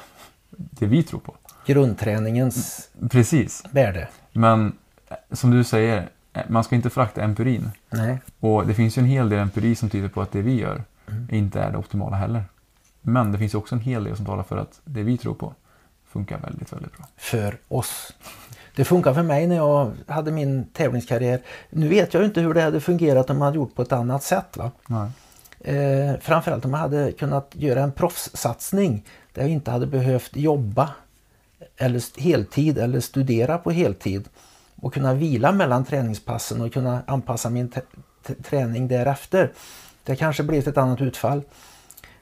det vi tror på. Grundträningens Precis. värde. Men eh, som du säger, eh, man ska inte förakta empirin. Nej. Och det finns ju en hel del empiri som tyder på att det vi gör mm. inte är det optimala heller. Men det finns också en hel del som talar för att det vi tror på funkar väldigt, väldigt bra. För oss. Det funkar för mig när jag hade min tävlingskarriär. Nu vet jag inte hur det hade fungerat om man hade gjort på ett annat sätt. Va? Nej. Eh, framförallt om man hade kunnat göra en proffssatsning där jag inte hade behövt jobba eller heltid eller studera på heltid och kunna vila mellan träningspassen och kunna anpassa min träning därefter. Det kanske blivit ett annat utfall.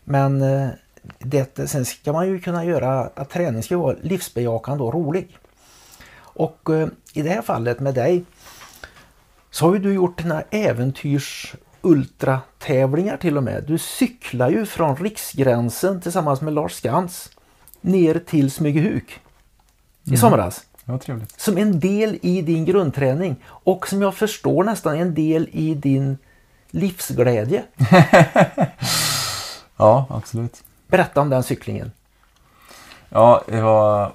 Men eh, det, sen ska man ju kunna göra att träning ska vara livsbejakande och rolig. Och eh, i det här fallet med dig så har ju du gjort dina äventyrs ultratävlingar till och med. Du cyklar ju från riksgränsen tillsammans med Lars Skans ner till Smygehuk i mm. somras. Ja, trevligt. Som en del i din grundträning och som jag förstår nästan en del i din livsglädje. ja, absolut. Berätta om den cyklingen. Ja, det var...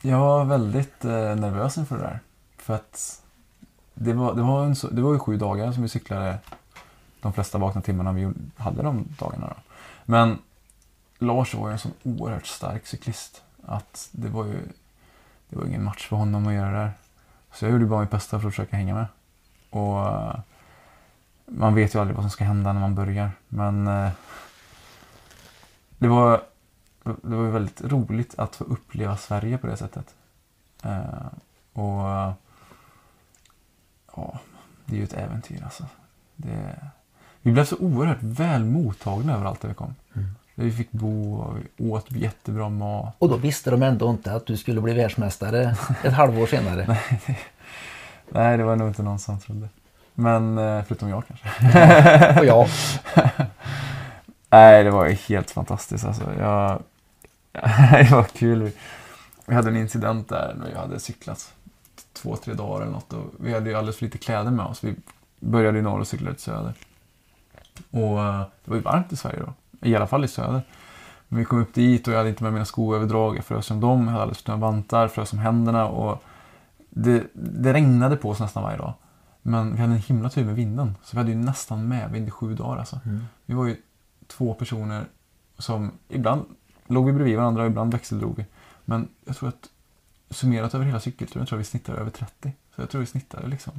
Jag var väldigt eh, nervös inför det där. För att det var, det, var en, det var ju sju dagar som vi cyklade de flesta vakna timmarna vi hade de dagarna. Då. Men Lars var ju en sån oerhört stark cyklist att det var ju det var ingen match för honom att göra det där. Så jag gjorde bara mitt bästa för att försöka hänga med. Och eh, man vet ju aldrig vad som ska hända när man börjar. Men eh, det var, det var väldigt roligt att få uppleva Sverige på det sättet. Uh, och ja, det är ju ett äventyr alltså. Det, vi blev så oerhört väl mottagna överallt där vi kom. Mm. Där vi fick bo och vi åt jättebra mat. Och då visste de ändå inte att du skulle bli världsmästare ett halvår senare. Nej, Nej, det var nog inte någon som trodde. Men eh, förutom jag kanske. Och jag. Nej, det var ju helt fantastiskt alltså. Jag... det var kul. Vi hade en incident där när vi hade cyklat två, tre dagar eller något. Och vi hade ju alldeles för lite kläder med oss. Vi började i norr och cyklade till söder. Och eh, det var ju varmt i Sverige då. I alla fall i söder. Men vi kom upp dit och jag hade inte med mina skoöverdrag. Jag frös som dem. Jag hade alldeles för vantar, frös som händerna. Och det, det regnade på oss nästan varje dag. Men vi hade en himla tur med vinden. Så vi hade ju nästan medvind i sju dagar alltså. Mm. Vi var ju två personer som ibland låg vi bredvid varandra och ibland växeldrog vi. Men jag tror att summerat över hela cykelturen tror jag vi snittade över 30. Så jag tror vi snittade liksom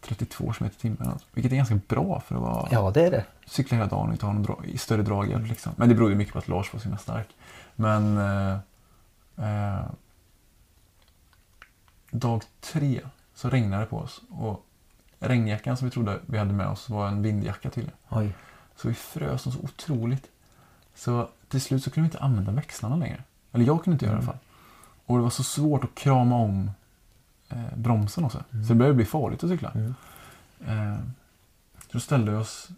32 km i timmen. Vilket är ganska bra för att vara, Ja, det är det. cykla hela dagen och inte ha någon dra, i större draghjälp. Liksom. Men det beror ju mycket på att Lars var så himla stark. Men eh, eh, dag tre så regnade det på oss. Och regnjackan som vi trodde vi hade med oss var en vindjacka tydligen. Oj. Så vi frös så otroligt. Så till slut så kunde vi inte använda växlarna längre. Eller jag kunde inte göra det i alla fall. Och det var så svårt att krama om eh, bromsen också. Så det började bli farligt att cykla. Mm. Eh, så då ställde vi oss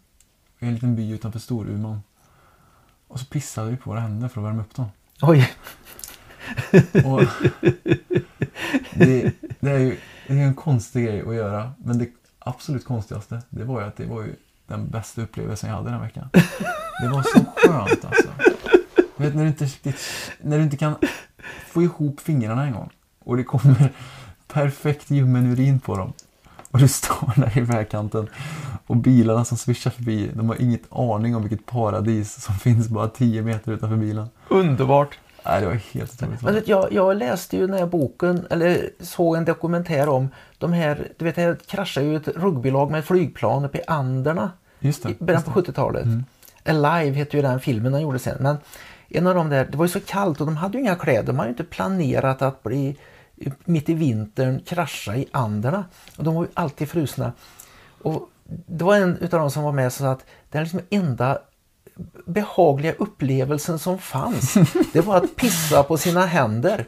i en liten by utanför Storuman. Och så pissade vi på våra händer för att värma upp dem. Oj. Och det, det är ju det är en konstig grej att göra. Men det absolut konstigaste, det var ju att det var ju den bästa upplevelsen jag hade den här veckan. Det var så skönt alltså. Du vet när du inte riktigt, när du inte kan få ihop fingrarna en gång. Och det kommer perfekt ljummen urin på dem. Och du står där i vägkanten. Och bilarna som svischar förbi, de har inget aning om vilket paradis som finns bara 10 meter utanför bilen. Underbart. Nej, det var helt otroligt. Men vet, jag, jag läste ju den här boken, eller såg en dokumentär om de här, du vet det kraschade ju ett rugbylag med flygplan uppe i Anderna Just det. i början på det. 70-talet. Mm. Alive heter ju den filmen de gjorde sen. Men en av de där, det var ju så kallt och de hade ju inga kläder. De hade ju inte planerat att bli mitt i vintern krascha i Anderna. Och de var ju alltid frusna. Och det var en utav de som var med som sa att den liksom enda behagliga upplevelsen som fanns, det var att pissa på sina händer.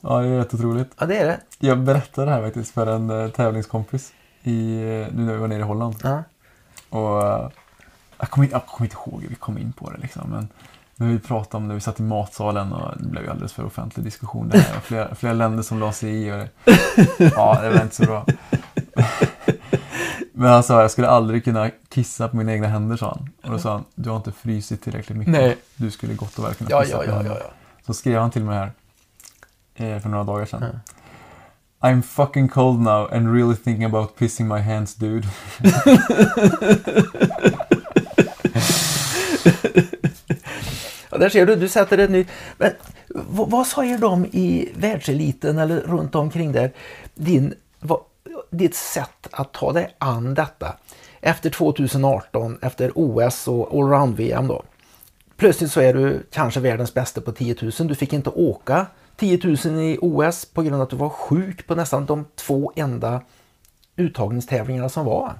Ja, det är rätt otroligt. Ja, det är det. Jag berättade det här faktiskt för en eh, tävlingskompis i, nu när vi var nere i Holland. Ja. Och eh, jag kommer, jag kommer inte ihåg hur vi kom in på det liksom. Men, men vi pratade om det, vi satt i matsalen och det blev ju alldeles för offentlig diskussion där. Och flera, flera länder som la sig i och det, Ja, det var inte så bra. Men han sa jag skulle aldrig kunna kissa på mina egna händer sa han. Och då sa han, du har inte frysit tillräckligt mycket. Nej. Du skulle gott och väl kunna Ja, kissa ja, på ja, händerna." ja, ja. Så skrev han till mig här eh, för några dagar sedan. I'm fucking cold now and really thinking about pissing my hands dude. Ja, där ser du, du sätter ett nytt... Men vad, vad säger de i världseliten eller runt omkring där? Din, vad, ditt sätt att ta dig an detta efter 2018, efter OS och allround-VM då. Plötsligt så är du kanske världens bästa på 10 000. Du fick inte åka 10 000 i OS på grund av att du var sjuk på nästan de två enda uttagningstävlingarna som var.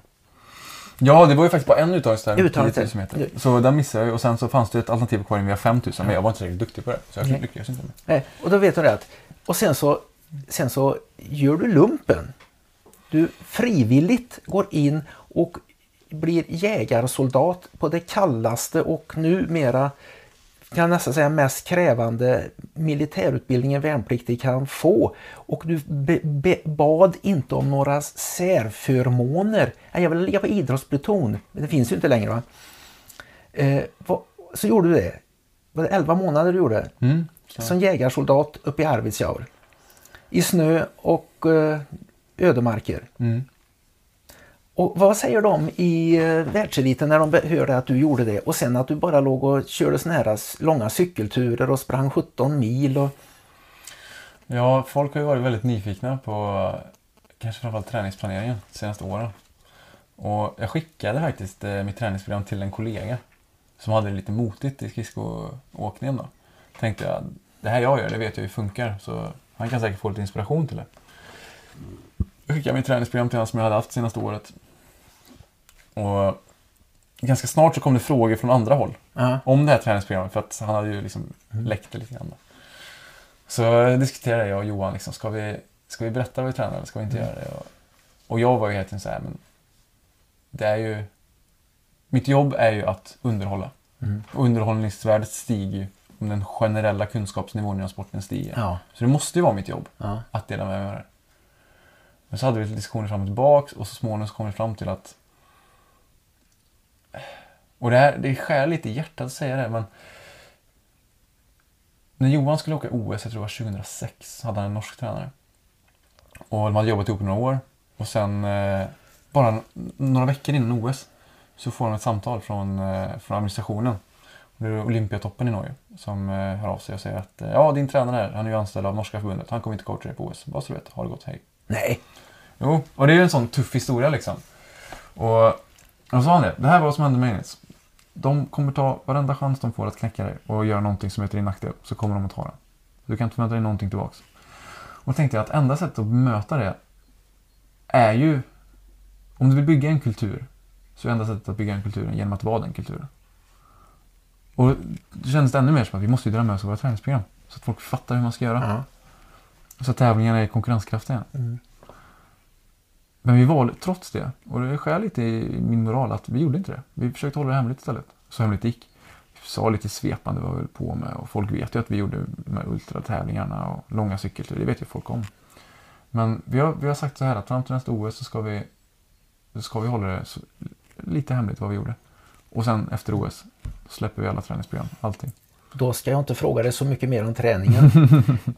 Ja, det var ju faktiskt bara en uttagningstävling på 10 000 Uttagningstävling. meter. Så den missade jag och sen så fanns det ett alternativ kvar via 5 000 men jag var inte tillräckligt duktig på det. Så jag lyckades inte med Nej, och då vet du rätt. Och sen så, sen så gör du lumpen. Du frivilligt går in och blir jägarsoldat på det kallaste och numera kan jag nästan säga mest krävande militärutbildningen värnpliktig kan få. Och du bad inte om några särförmåner. Jag vill ligga på idrottspluton, men det finns ju inte längre. va? Eh, så gjorde du det. Var det 11 månader du gjorde? Mm. Som jägarsoldat uppe i Arvidsjaur. I snö och eh, ödemarker. Mm. Och vad säger de i eh, världseliten när de hörde att du gjorde det och sen att du bara låg och körde såna här långa cykelturer och sprang 17 mil och Ja, folk har ju varit väldigt nyfikna på kanske framförallt träningsplaneringen de senaste åren. Och jag skickade faktiskt eh, mitt träningsprogram till en kollega som hade det lite motigt i skridskoåkningen då. Tänkte jag, det här jag gör, det vet jag hur funkar så han kan säkert få lite inspiration till det. Jag skickade mitt träningsprogram till honom som jag hade haft senaste året. Och ganska snart så kom det frågor från andra håll ja, om det här träningsprogrammet för att han hade ju liksom läckt det lite grann. då. Så diskuterade jag och Johan, liksom, ska, vi, ska vi berätta vad vi tränar eller ska vi inte göra det? Och, och jag var ju helt enkelt så här, men det är ju... Mitt jobb är ju att underhålla. Mm. Och underhållningsvärdet stiger ju om den generella kunskapsnivån inom sporten stiger. Ja. Så det måste ju vara mitt jobb Ja. att dela med mig av det. Men så hade vi lite diskussioner fram och tillbaka och så småningom så kom vi fram till att... Och det, här, det skär lite i hjärtat att säga det men... När Johan skulle åka OS, jag tror det var 2006, hade han en norsk tränare. Och de hade jobbat ihop i några år. Och sen, eh, bara några veckor innan OS, så får han ett samtal från, eh, från administrationen. Det är Olympiatoppen i Norge som eh, hör av sig och säger att eh, ja, din tränare här, han är ju anställd av norska förbundet. Han kommer inte coacha dig på OS. Bara så du vet, ha det gott, hej. Nej. Jo, och det är ju en sån tuff historia liksom. Och, och så sa han det, det här var vad som hände med Ennis. De kommer ta varenda chans de får att knäcka dig och göra någonting som är till din nackdel, så kommer de att ta den. Du kan inte förvänta dig någonting tillbaks. Och då tänkte jag att enda sättet att möta det är ju, om du vill bygga en kultur, så är enda sättet att bygga en kultur genom att vara den kulturen. Och det kändes ännu mer som att vi måste ju dra med oss våra träningsprogram. Så att folk fattar hur man ska göra. Ja. Så att tävlingarna är konkurrenskraftiga. Mm. Men vi valde, trots det, och det skär lite i min moral, att vi gjorde inte det. Vi försökte hålla det hemligt istället. Så hemligt det gick. Vi sa lite svepande vad vi höll på med och folk vet ju att vi gjorde de här ultratävlingarna och långa cykelturer. Det vet ju folk om. Men vi har, vi har sagt så här att fram till nästa OS så ska vi, så ska vi hålla det så, lite hemligt vad vi gjorde. Och sen efter OS släpper vi alla träningsprogram, allting. Då ska jag inte fråga dig så mycket mer om träningen.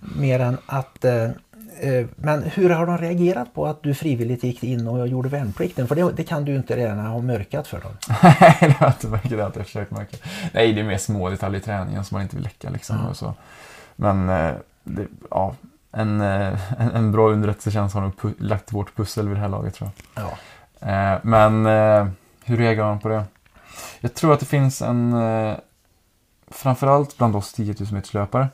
mer än att... Eh, eh, men hur har de reagerat på att du frivilligt gick in och gjorde värnplikten? För det, det kan du inte redan ha mörkat för dem. Nej, det har jag inte märkt. Det har jag inte försökt märka. Nej, det är mer små detaljer i träningen som man inte vill läcka. Liksom, Ja. och så. Men eh, det, ja, en, eh, en, en bra underrättelsetjänst har nog lagt vårt pussel vid det här laget tror jag. Ja. Men hur reagerar man på det? Jag tror att det finns en, framförallt bland oss 10 000 meterslöpare,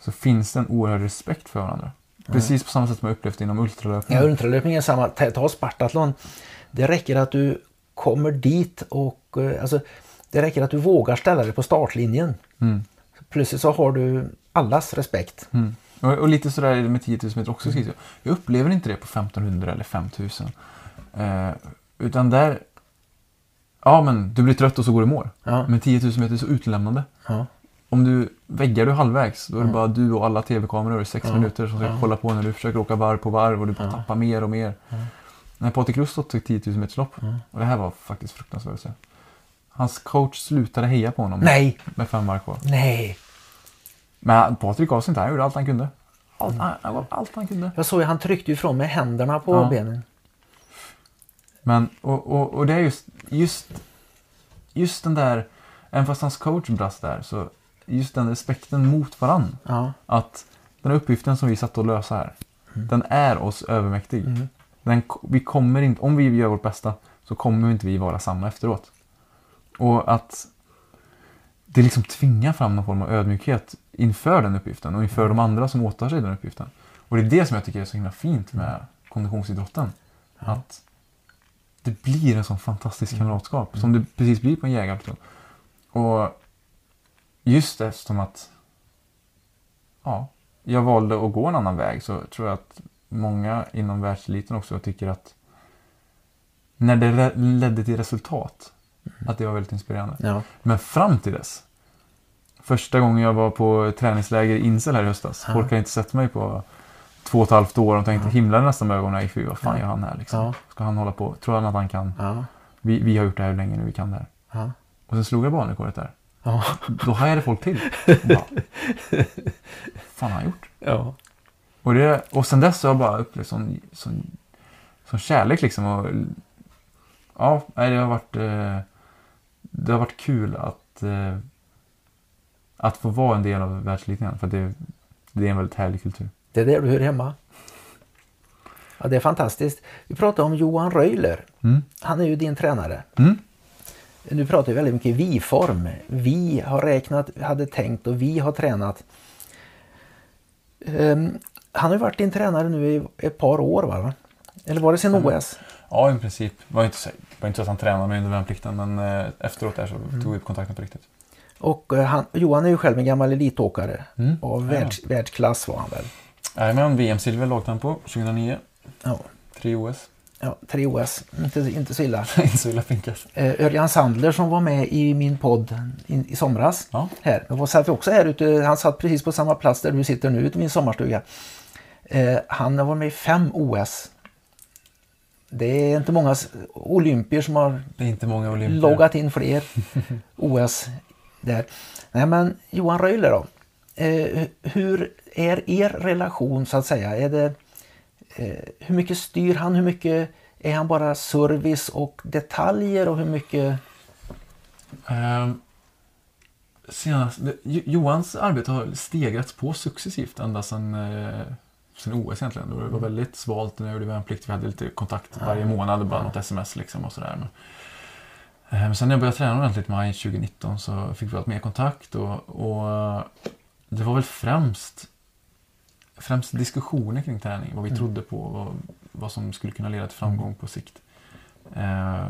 så finns det en oerhörd respekt för varandra. Precis på samma sätt som jag upplevt inom ultralöpning. Ja, ultralöpning är samma. Ta ta Spartathlon. Det räcker att du kommer dit och eh, alltså, det räcker att du vågar ställa dig på startlinjen. Mm. Plötsligt så har du allas respekt. Mm. Och, och lite sådär är det med 10 000 meter också. Mm. Jag upplever inte det på 1500 eller 5000. Eh, utan där... Ja, men du blir trött och så går du i mål. Ja. Men 10 000 meter är så utlämnande. Ja. Om du väggar du halvvägs, då är det Mm. bara du och alla tv-kameror i sex Ja. minuter som ska kolla på när du försöker åka varv på varv och du Ja. tappar mer och mer. Ja. När Patrik Rustot tog 10 000 meters lopp, och det här var faktiskt fruktansvärt att se. Hans coach slutade heja på honom Nej, med fem varv kvar. nej. Men Patrik gav sig inte, han gjorde allt han kunde. Allt, han, han allt han kunde. Jag såg ju han tryckte ifrån med händerna på benen. Men, och, och, och det är just, just, just den där, även fast hans coach brast där, så just den respekten mot varann. Ja. Att den här uppgiften som vi satt och lösa här, den är oss övermäktig. Mm. Den, vi kommer inte, om vi gör vårt bästa, så kommer inte vi vara samma efteråt. Och att det liksom tvingar fram någon form av ödmjukhet inför den uppgiften och inför de andra som åtar sig den uppgiften. Och det är det som jag tycker är så himla fint med konditionsidrotten. Att det blir en sån fantastisk kamratskap som det precis blir på en jägarpluton. Och just eftersom att ja, jag valde att gå en annan väg så tror jag att många inom världseliten också tycker att när det ledde till resultat, att det var väldigt inspirerande. Ja. Men fram till dess, första gången jag var på träningsläger i Insel här i höstas, folk hade inte sett mig på två och ett halvt år och tänkte himlade nästan med ögonen, fy vad fan Ja. gör han här liksom? Ja. Ska han hålla på? Tror han att han kan? Ja. Vi, vi har gjort det här hur länge nu, vi kan det här. Ja. Och sen slog jag banrekordet där. Ja. Då hajade folk till. Bara, fan har han gjort? Ja. Och, det, och sen dess har jag bara upplevt sån, sån, sån kärlek liksom. Och, ja, det har varit eh, det har varit kul att eh, att få vara en del av världseliten igen. För det, det är en väldigt härlig kultur. Det är där du hör hemma. Ja, det är fantastiskt. Vi pratade om Johan Röjler. Mm. Han är ju din tränare. Mm. Nu pratar vi väldigt mycket vi-form. Vi har räknat, hade tänkt och vi har tränat. Ehm, han har ju varit din tränare nu i ett par år va? Eller var det sen OS? Ja, i princip. Det var inte, så, var inte så att han tränade mig under värnplikten. Men eh, efteråt där så tog vi upp kontakten på riktigt. Och eh, han, Johan är ju själv en gammal elitåkare. Mm. Av Ja. världs, världsklass var han väl. Jajamän, VM-silver lagtempo 2009. Ja. Tre OS. Ja, tre OS, inte, inte så illa. inte så illa pinkat. Eh, Örjan Sandler som var med i min podd i, i somras. Ja. Här. Då satt också här ute, han satt precis på samma plats där du sitter nu ute i min sommarstuga. Eh, han har varit med i fem OS. Det är inte många olympier som har Det är inte många olympier. loggat in fler OS där. Nej men Johan Röjler då. Eh, hur är er relation så att säga? Är det, eh, hur mycket styr han? Hur mycket är han bara service och detaljer och hur mycket... Ehm, senast, Johans arbete har stegrats på successivt ända sedan, eh, sedan OS egentligen. Det var väldigt svalt när jag gjorde värnplikt. Vi hade lite kontakt varje månad, bara något sms liksom och sådär. Men, eh, men sen när jag började träna ordentligt i maj 2019 så fick vi allt mer kontakt och, och eh, det var väl främst Främst diskussioner kring träning, vad vi trodde på, vad, vad som skulle kunna leda till framgång på sikt. Eh,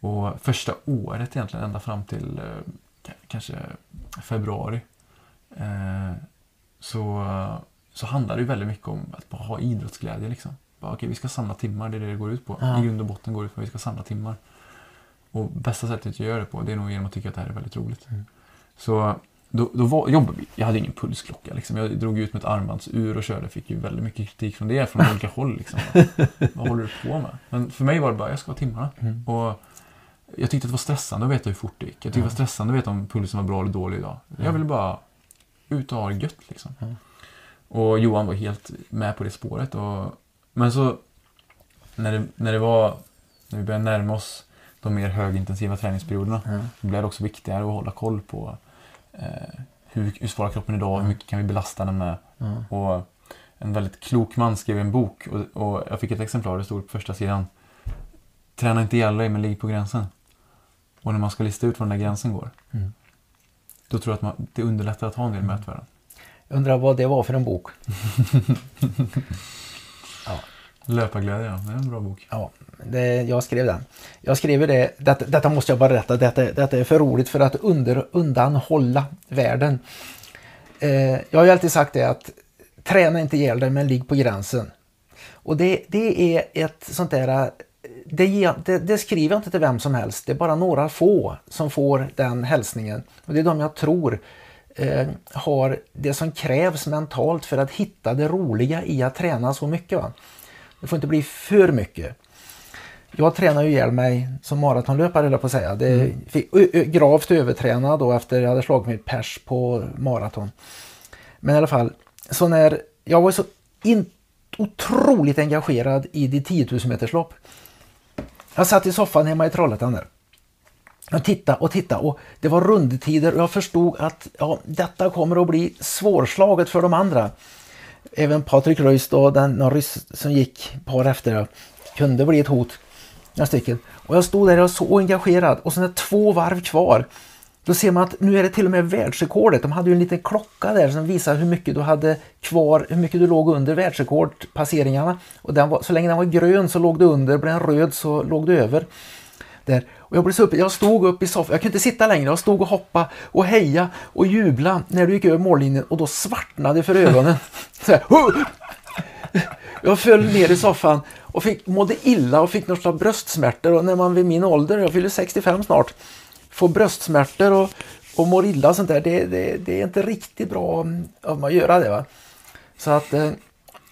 och första året egentligen, ända fram till eh, kanske februari, eh, så, så handlar det väldigt mycket om att bara ha idrottsglädje. Liksom. Bara, okej, vi ska samla timmar, det är det det går ut på. Ja. I grund och botten går det ut på att vi ska samla timmar. Och bästa sättet att göra det på, det är nog genom att tycka att det här är väldigt roligt. Så då, då var, jobbade vi. Jag hade ingen pulsklocka. Liksom. Jag drog ut med ett armbandsur och körde. Fick ju väldigt mycket kritik från det, från olika håll. Liksom. Vad håller du på med? Men för mig var det bara, jag ska ha timmarna. Mm. Och jag tyckte att det var stressande att veta hur fort det gick. Jag tyckte det var stressande att veta om pulsen var bra eller dålig idag. Jag ville bara ut och ha det gött liksom. Och Johan var helt med på det spåret. Och, men så när det, när det var, när vi började närma oss de mer högintensiva träningsperioderna. Ja. Då blev det också viktigare att hålla koll på hur, hur svarar kroppen idag, hur mycket kan vi belasta den med. Ja. Och en väldigt klok man skrev en bok och, och jag fick ett exemplar, det stod på första sidan. Träna inte ihjäl dig, men ligg på gränsen. Och när man ska lista ut var den där gränsen går, Mm. då tror jag att man, det underlättar att ha en del mätvärden. Jag undrar vad det var för en bok. Löparglädje, ja. Det är en bra bok. Ja, det, jag skrev den. Jag skrev det, detta, detta måste jag bara rätta. detta, detta är för roligt för att under, undanhålla världen. Eh, jag har ju alltid sagt det att träna inte ihjäl dig men ligg på gränsen. Och det, det är ett sånt där, eh, det, det, det skriver jag inte till vem som helst, det är bara några få som får den hälsningen. Och det är de jag tror eh, har det som krävs mentalt för att hitta det roliga i att träna så mycket. Va? Det får inte bli för mycket. Jag tränar ju ihjäl mig som maratonlöpare höll jag på att säga. Det fick, ö, ö, gravt övertränad då efter jag hade slagit mig pers på maraton. Men i alla fall, så när jag var så in, otroligt engagerad i de 10 000 meterslopp. Jag satt i soffan hemma i Trollhättan där. Jag tittade och tittade och det var rundtider och jag förstod att ja, detta kommer att bli svårslaget för de andra. Även Patrik Röist och den ryss som gick par efter kunde bli ett hot. Några stycken. Och jag stod där och var så engagerad och sen är det två varv kvar. Då ser man att nu är det till och med världsrekordet. De hade ju en liten klocka där som visar hur mycket du hade kvar, hur mycket du låg under världsrekordpasseringarna. Och den var, så länge den var grön så låg du under, blev den röd så låg du över. Där. Och jag, blev så upp, jag stod upp i soffan, jag kunde inte sitta längre, jag stod och hoppa och heja och jubla när du gick över mållinjen och då svartnade för ögonen. Så här, jag föll ner i soffan och fick, mådde illa och fick några bröstsmärtor och när man vid min ålder, jag fyller 65 snart, får bröstsmärtor och, och mår illa och sånt där, det, det, det är inte riktigt bra om man göra det. Va? Så att eh,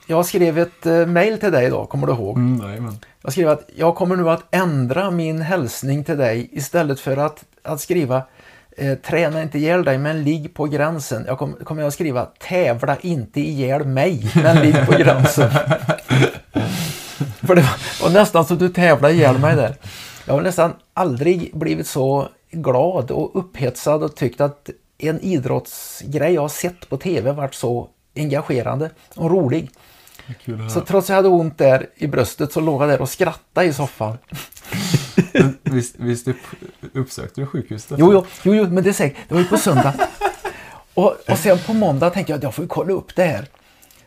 jag skrev ett eh, mail till dig då, kommer du ihåg? Mm, jajamän. Jag skrev att jag kommer nu att ändra min hälsning till dig istället för att, att skriva eh, träna inte ihjäl dig men ligg på gränsen. Jag kom, kommer jag skriva tävla inte ihjäl mig men ligg på gränsen. för det var, var nästan så du tävlade ihjäl mig där. Jag har nästan aldrig blivit så glad och upphetsad och tyckt att en idrottsgrej jag har sett på tv varit så engagerande och rolig. Så trots att jag hade ont där i bröstet så låg jag där och skrattade i soffan. Men Visst, visst upp, uppsökte du sjukhuset? Jo, jo, jo, jo, men det är säkert. Det var ju på söndag. Och, och sen på måndag tänkte jag att jag får kolla upp det här.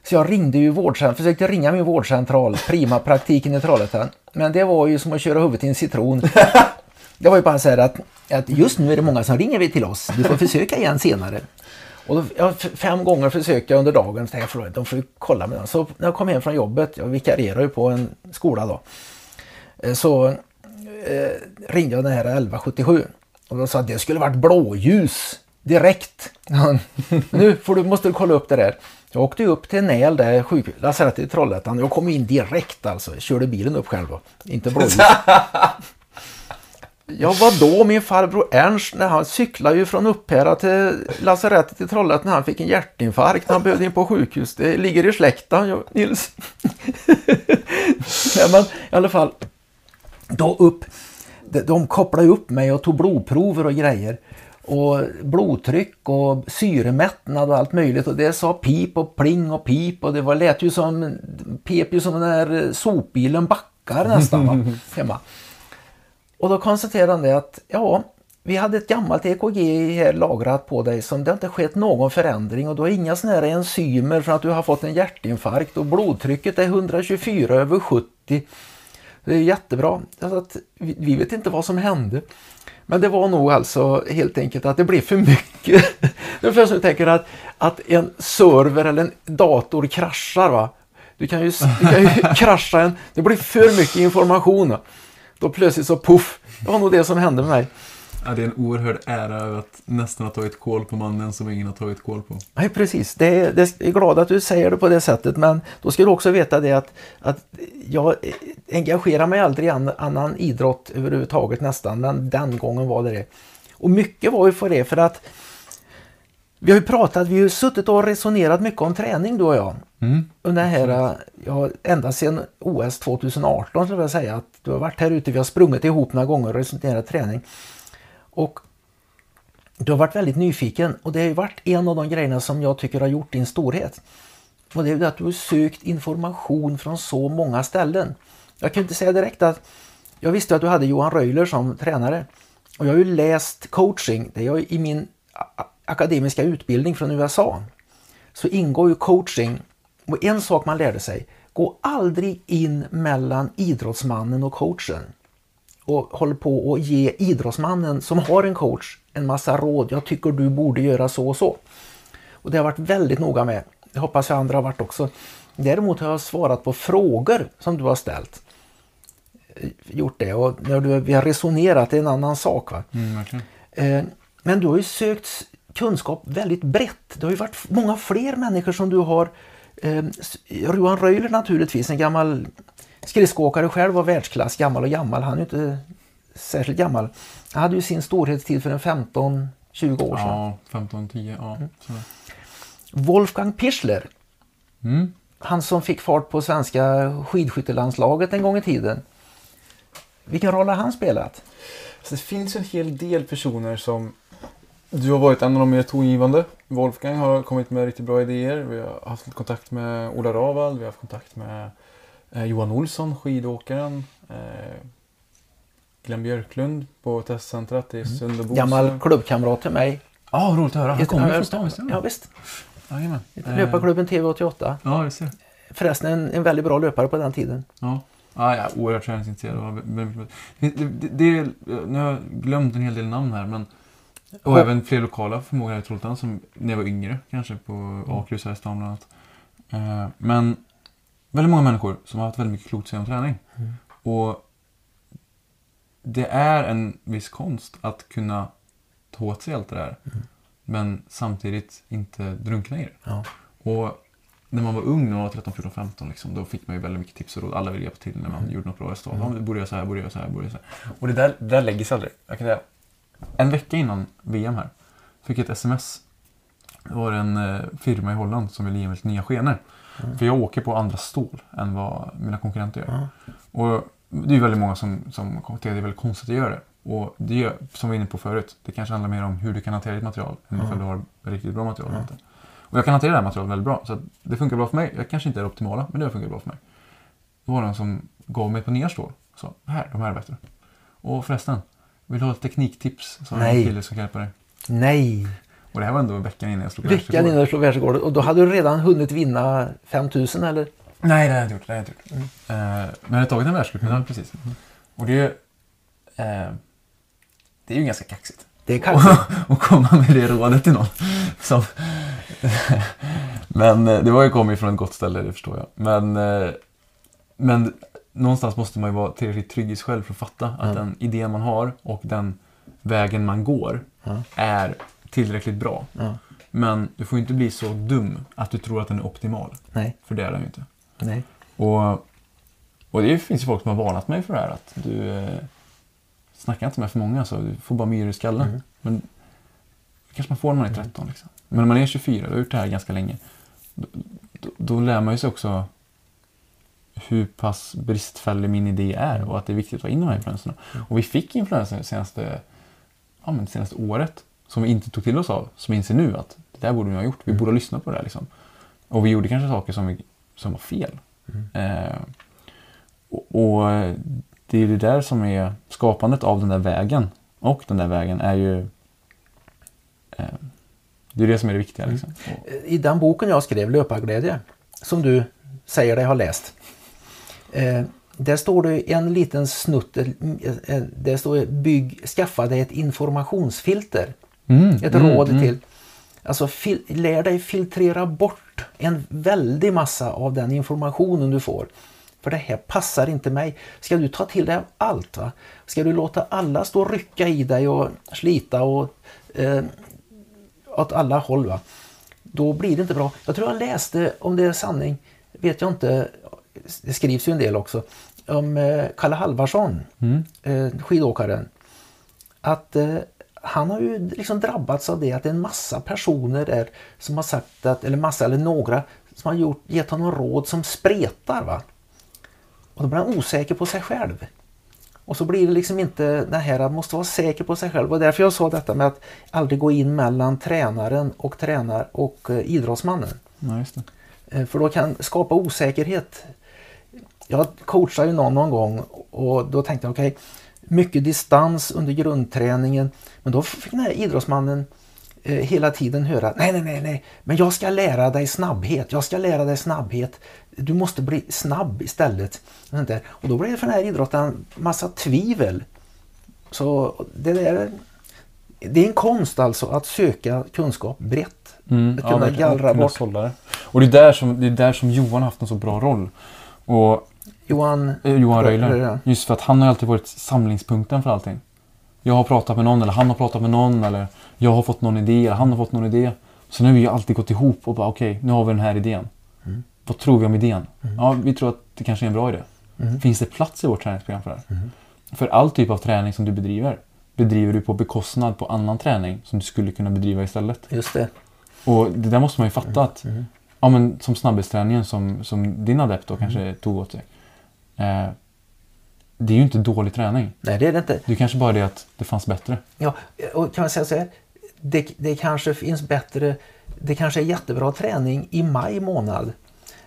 Så jag ringde ju vårdcentral, försökte ringa min vårdcentral, Prima praktiken i Trollhättan. Men det var ju som att köra huvudet i en citron. Det var ju bara så här att, att just nu är det många som ringer till oss. Du får försöka igen senare. Och då, ja, fem gånger försökte jag under dagen. Så jag, "Förlåt, de får kolla med den. Så när jag kom hem från jobbet, jag vikarierar ju på en skola då. eh, Så eh, ringde jag den här 1177. Och de sa att det skulle varit blåljus direkt. Nu får du, måste du kolla upp det där. Jag åkte upp till Näl, där sjukhus, lasarettet i Trollhättan. Jag kom in direkt alltså. Jag körde bilen upp själv då. Inte blåljus. Ja, vad då min farbror Ernst, när han cyklade ju från Upphära till lasarettet i Trollhättan när han fick en hjärtinfarkt när han behövde in på sjukhus. Det ligger i släkten, Nils. Nej, men i alla fall, då upp, de, de kopplade upp mig och tog blodprover och grejer. Och blodtryck och syremättnad och allt möjligt. Och det sa pip och pling och pip och det var, lät ju som, pep ju som den där sopbilen backar nästan va, hemma. Och då konstaterade han det att ja, vi hade ett gammalt EKG här lagrat på dig som det inte skett någon förändring och du har inga såna här enzymer för att du har fått en hjärtinfarkt och blodtrycket är 124 över 70. Det är jättebra. Att vi, vet inte vad som hände. Men det var nog alltså helt enkelt att det blev för mycket. Det är först tänker att, att en server eller en dator kraschar. Va? Du kan ju, du kan ju krascha en, det blir för mycket information. va? Då plötsligt så puff, det var nog det som hände med mig. Ja, det är en oerhörd ära att nästan ha tagit koll på mannen som ingen har tagit koll på. Nej, precis. Det är, det är glad att du säger det på det sättet, men då ska du också veta det att, att jag engagerar mig aldrig i annan, idrott överhuvudtaget nästan, men den gången var det det. Och mycket var ju för det, för att vi har ju pratat, vi har ju suttit och resonerat mycket om träning du och jag. Mm. Under här, ja, ända sedan OS 2018 skulle jag vilja säga att du har varit här ute, vi har sprungit ihop några gånger och resonerat träning. Och du har varit väldigt nyfiken och det har ju varit en av de grejerna som jag tycker har gjort din storhet. Och det är ju det att du har sökt information från så många ställen. Jag kan inte säga direkt att jag visste att du hade Johan Röjler som tränare. Och jag har ju läst coaching, det är jag i min akademiska utbildning från USA. Så ingår ju coaching. Och en sak man lärde sig, gå aldrig in mellan idrottsmannen och coachen och håller på att ge idrottsmannen som har en coach en massa råd. Jag tycker du borde göra så och så. Och det har jag varit väldigt noga med. Det hoppas jag andra har varit också. Däremot har jag svarat på frågor som du har ställt. Eh, Gjort det och när du, vi har resonerat, det är en annan sak. Va? Mm, verkligen. Eh, Men du har ju sökt kunskap väldigt brett. Det har ju varit många fler människor som du har. Eh, Johan Röjler naturligtvis, en gammal skridskoåkare själv var världsklass, gammal och gammal. Han är ju inte särskilt gammal. Han hade ju sin storhetstid för en 15-20 år sedan. Ja, 15, 10, ja. sådär. Wolfgang Pichler, Mm. han som fick fart på svenska skidskyttelandslaget en gång i tiden. Vilken roll har han spelat? Så det finns en hel del personer som... Du har varit en av de mer tongivande. Wolfgang har kommit med riktigt bra idéer. Vi har haft kontakt med Ola Ravald. Vi har haft kontakt med eh, Johan Olsson, skidåkaren. Eh, Glenn Björklund på testcentret i Sunderbose. Gammal klubbkamrat till mig. Ja, roligt att höra. Han kommer från stan, visst? Ja, visst. Jajamän. Löparklubben TV88. Ja, det ser. Förresten en, en väldigt bra löpare på den tiden. Ja. Ja, ja, oerhört träningsintresserad. Det, det, det, nu har jag glömt en hel del namn här, men... Och Ja. även fler lokala förmågor här i Trollhättan som när jag var yngre, kanske på Akrus här i stan bland annat. Eh, Men väldigt många människor som har haft väldigt mycket klokt att säga om träning. Och det är en viss konst att kunna ta åt sig allt det där. Men samtidigt inte drunkna i det. Ja. Och när man var ung, när man var 13, 14, 15, liksom, då fick man ju väldigt mycket tips och råd. Alla ville hjälpa till när man gjorde något bra resultat. Ja, men borde göra så här, borde göra så här, borde göra så här. Och det där, det där lägger sig aldrig. Jag kan säga, en vecka innan VM här fick jag ett sms. Det var en eh, firma i Holland som ville ge mig lite nya skenor. För jag åker på andra stål än vad mina konkurrenter gör. Och det är väldigt många som, som tycker att det är väldigt konstigt att göra det. Och det som vi var inne på förut, det kanske handlar mer om hur du kan hantera ditt material än ifall du har riktigt bra material. inte. Och jag kan hantera det här materialet väldigt bra, så det funkar bra för mig. Jag kanske inte är det optimala, men det funkar bra för mig. Då var det någon som gav mig par nya stål sa, här, de här är bättre. Och förresten, vill du ha ett tekniktips? Så jag en Nej. kille som kan hjälpa dig. Nej, Och det här var ändå veckan innan jag slog veckan innan du slog världsrekordet. Och då hade du redan hunnit vinna 5000 eller? Nej, det har jag inte gjort. Det har jag inte gjort. Mm. Eh, men jag har tagit en världscupmedalj precis. Och det är, eh, det är ju ganska kaxigt. Det är kaxigt. och komma med det rådet till någon. Som... men eh, det var ju kommit från ett gott ställe, det förstår jag. Men, men någonstans måste man ju vara tillräckligt trygg i sig själv för att fatta att Mm. den idén man har och den vägen man går Ja. är tillräckligt bra. Ja. Men du får inte bli så dum att du tror att den är optimal. Nej, För det är den ju inte. nej. Och, och det finns ju folk som har varnat mig för det här. Att du eh, snackar inte med för många så du får bara myror i skallen. Mm. Men kanske man får när man är 13. Liksom. Men när man är 24, du har gjort det här ganska länge. Då, då, då lär man ju sig också hur pass bristfällig min idé är och att det är viktigt att ta in de här influenserna. Och vi fick influenser senaste, ja, men senaste året som vi inte tog till oss av. Som vi inser nu att det där borde vi ha gjort. Vi borde ha lyssnat på det här. Liksom. Och vi gjorde kanske saker som, vi, som var fel. Eh, och, och det är det där som är skapandet av den där vägen. Och den där vägen är ju eh, det är det som är det viktiga. Liksom. Och, I den boken jag skrev, Löparglädje, som du säger dig ha läst. Eh, där står det en liten snutt, eh, eh, där står det bygg, skaffa dig ett informationsfilter. Mm, Ett mm, råd mm. till. Alltså fil, lär dig filtrera bort en väldig massa av den informationen du får. För det här passar inte mig. Ska du ta till dig allt? Va? Ska du låta alla stå och rycka i dig och slita och eh, åt alla håll? Va? Då blir det inte bra. Jag tror jag läste, om det är sanning, vet jag inte, det skrivs ju en del också, om eh, Kalle Halvarsson, Mm. eh, skidåkaren. Att eh, han har ju liksom drabbats av det att det är en massa personer där som har sagt att, eller massa eller några, som har gjort, gett honom råd som spretar. va Och då blir han osäker på sig själv. Och så blir det liksom inte det här att måste vara säker på sig själv. Och därför jag sa detta med att aldrig gå in mellan tränaren och tränar och idrottsmannen. Ja, För då kan skapa osäkerhet. Jag coachade ju någon någon gång och då tänkte jag okej, mycket distans under grundträningen. Men då fick den här idrottsmannen eh, hela tiden höra nej, nej, nej, nej, men jag ska lära dig snabbhet. Jag ska lära dig snabbhet. Du måste bli snabb istället. Och då blev det för den här idrotten massa tvivel. Så det där det är en konst alltså att söka kunskap brett. Mm, Att kunna verkligen. gallra bort. Och det är, där som, det är där som Johan haft en så bra roll. Och Johan, Eh, Johan Röjler. Röjler. Just för att han har alltid varit samlingspunkten för allting. Jag har pratat med någon eller han har pratat med någon eller jag har fått någon idé eller han har fått någon idé. Så nu har vi alltid gått ihop och bara okej, nu har vi den här idén. Mm. Vad tror vi om idén? Ja, vi tror att det kanske är en bra idé. Mm. Finns det plats i vårt träningsprogram för det här? För all typ av träning som du bedriver bedriver du på bekostnad på annan träning som du skulle kunna bedriva istället. Just det. Och det där måste man ju fatta att, Mm. ja men som snabbhetsträningen som, som din adept då kanske tog åt sig. Eh, det är ju inte dålig träning. Nej, det är det inte. Det är kanske bara det att det fanns bättre. Ja, och kan man säga så här. Det, det kanske finns bättre, det kanske är jättebra träning i maj månad.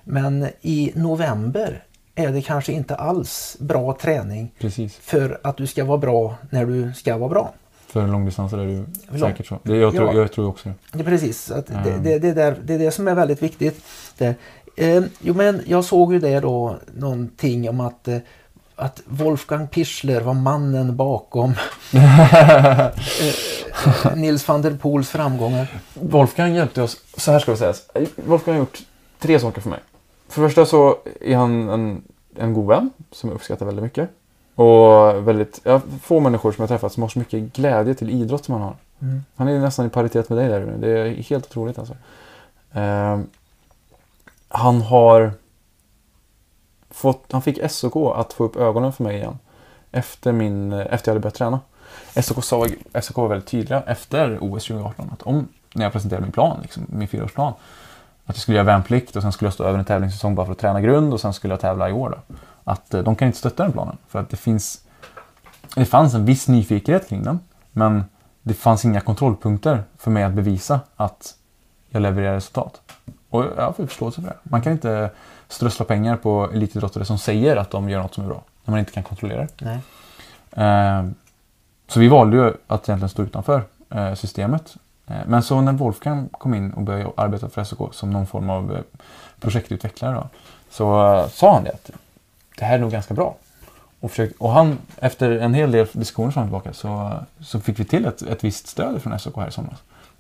Men i november är det kanske inte alls bra träning Precis. för att du ska vara bra när du ska vara bra. För en långdistans är det ju säkert så. Det, jag, tror, Ja. jag tror också det. Precis. Att det, Mm. det, det, där, det är det som är väldigt viktigt. Det, eh, jo, men jag såg ju det då någonting om att, eh, att Wolfgang Pichler var mannen bakom eh, Nils van der Poels framgångar. Wolfgang hjälpte oss, så här ska det sägas. Wolfgang har gjort tre saker för mig. För det första så är han en, en god vän som jag uppskattar väldigt mycket. Och väldigt, ja, få människor som jag träffat som har så mycket glädje till idrott som han har. Mm. Han är nästan i paritet med dig där. Det är helt otroligt alltså. Ehm, han har fått, han fick SOK att få upp ögonen för mig igen. Efter, min, efter jag hade börjat träna. SOK, sa, SOK var väldigt tydliga efter OS 2018 att om, när jag presenterade min plan, liksom, min fyraårsplan, att jag skulle göra värnplikt och sen skulle jag stå över en tävlingssäsong bara för att träna grund och sen skulle jag tävla i år. Då. Att eh, de kan inte stötta den planen för att det finns det fanns en viss nyfikenhet kring den men det fanns inga kontrollpunkter för mig att bevisa att jag levererar resultat. Och jag full förståelse för det. Man kan inte strössla pengar på elitidrottare som säger att de gör något som är bra när man inte kan kontrollera det. Eh, Så vi valde ju att egentligen stå utanför eh, systemet. Eh, Men så när Wolfgang kom in och började arbeta för SOK som någon form av eh, projektutvecklare då, så eh, sa han det att det här är nog ganska bra. och, försökt, och han, efter en hel del diskussioner fram och tillbaka så, så fick vi till ett, ett visst stöd från SOK här i somras.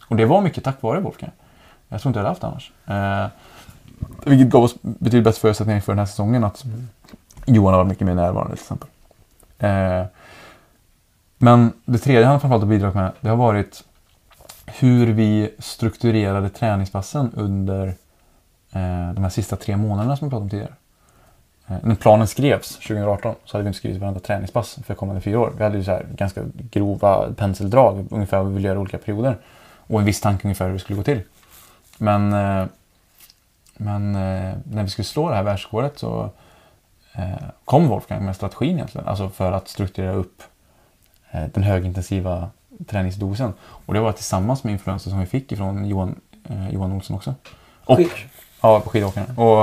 Och det var mycket tack vare Wolfgang. Jag tror inte jag hade haft det annars. Eh, vilket gav oss betydligt bättre förutsättningar för den här säsongen att Johan har varit mycket mer närvarande till exempel. Eh, men det tredje han framförallt har bidragit med det har varit hur vi strukturerade träningspassen under eh, de här sista tre månaderna som vi pratade om tidigare. Eh, när planen skrevs 2018 så hade vi inte skrivit varenda träningspass för kommande fyra år. Vi hade ju så här ganska grova penseldrag ungefär vad vi ville göra i olika perioder. Och en viss tanke ungefär hur det skulle gå till. Men, eh, men eh, när vi skulle slå det här världsrekordet så eh, kom Wolfgang med strategin egentligen. Alltså för att strukturera upp den högintensiva träningsdosen. Och det var tillsammans med influenser som vi fick ifrån Johan, Johan Olsson också. Och, Skid- ja, på skidåkaren. Och,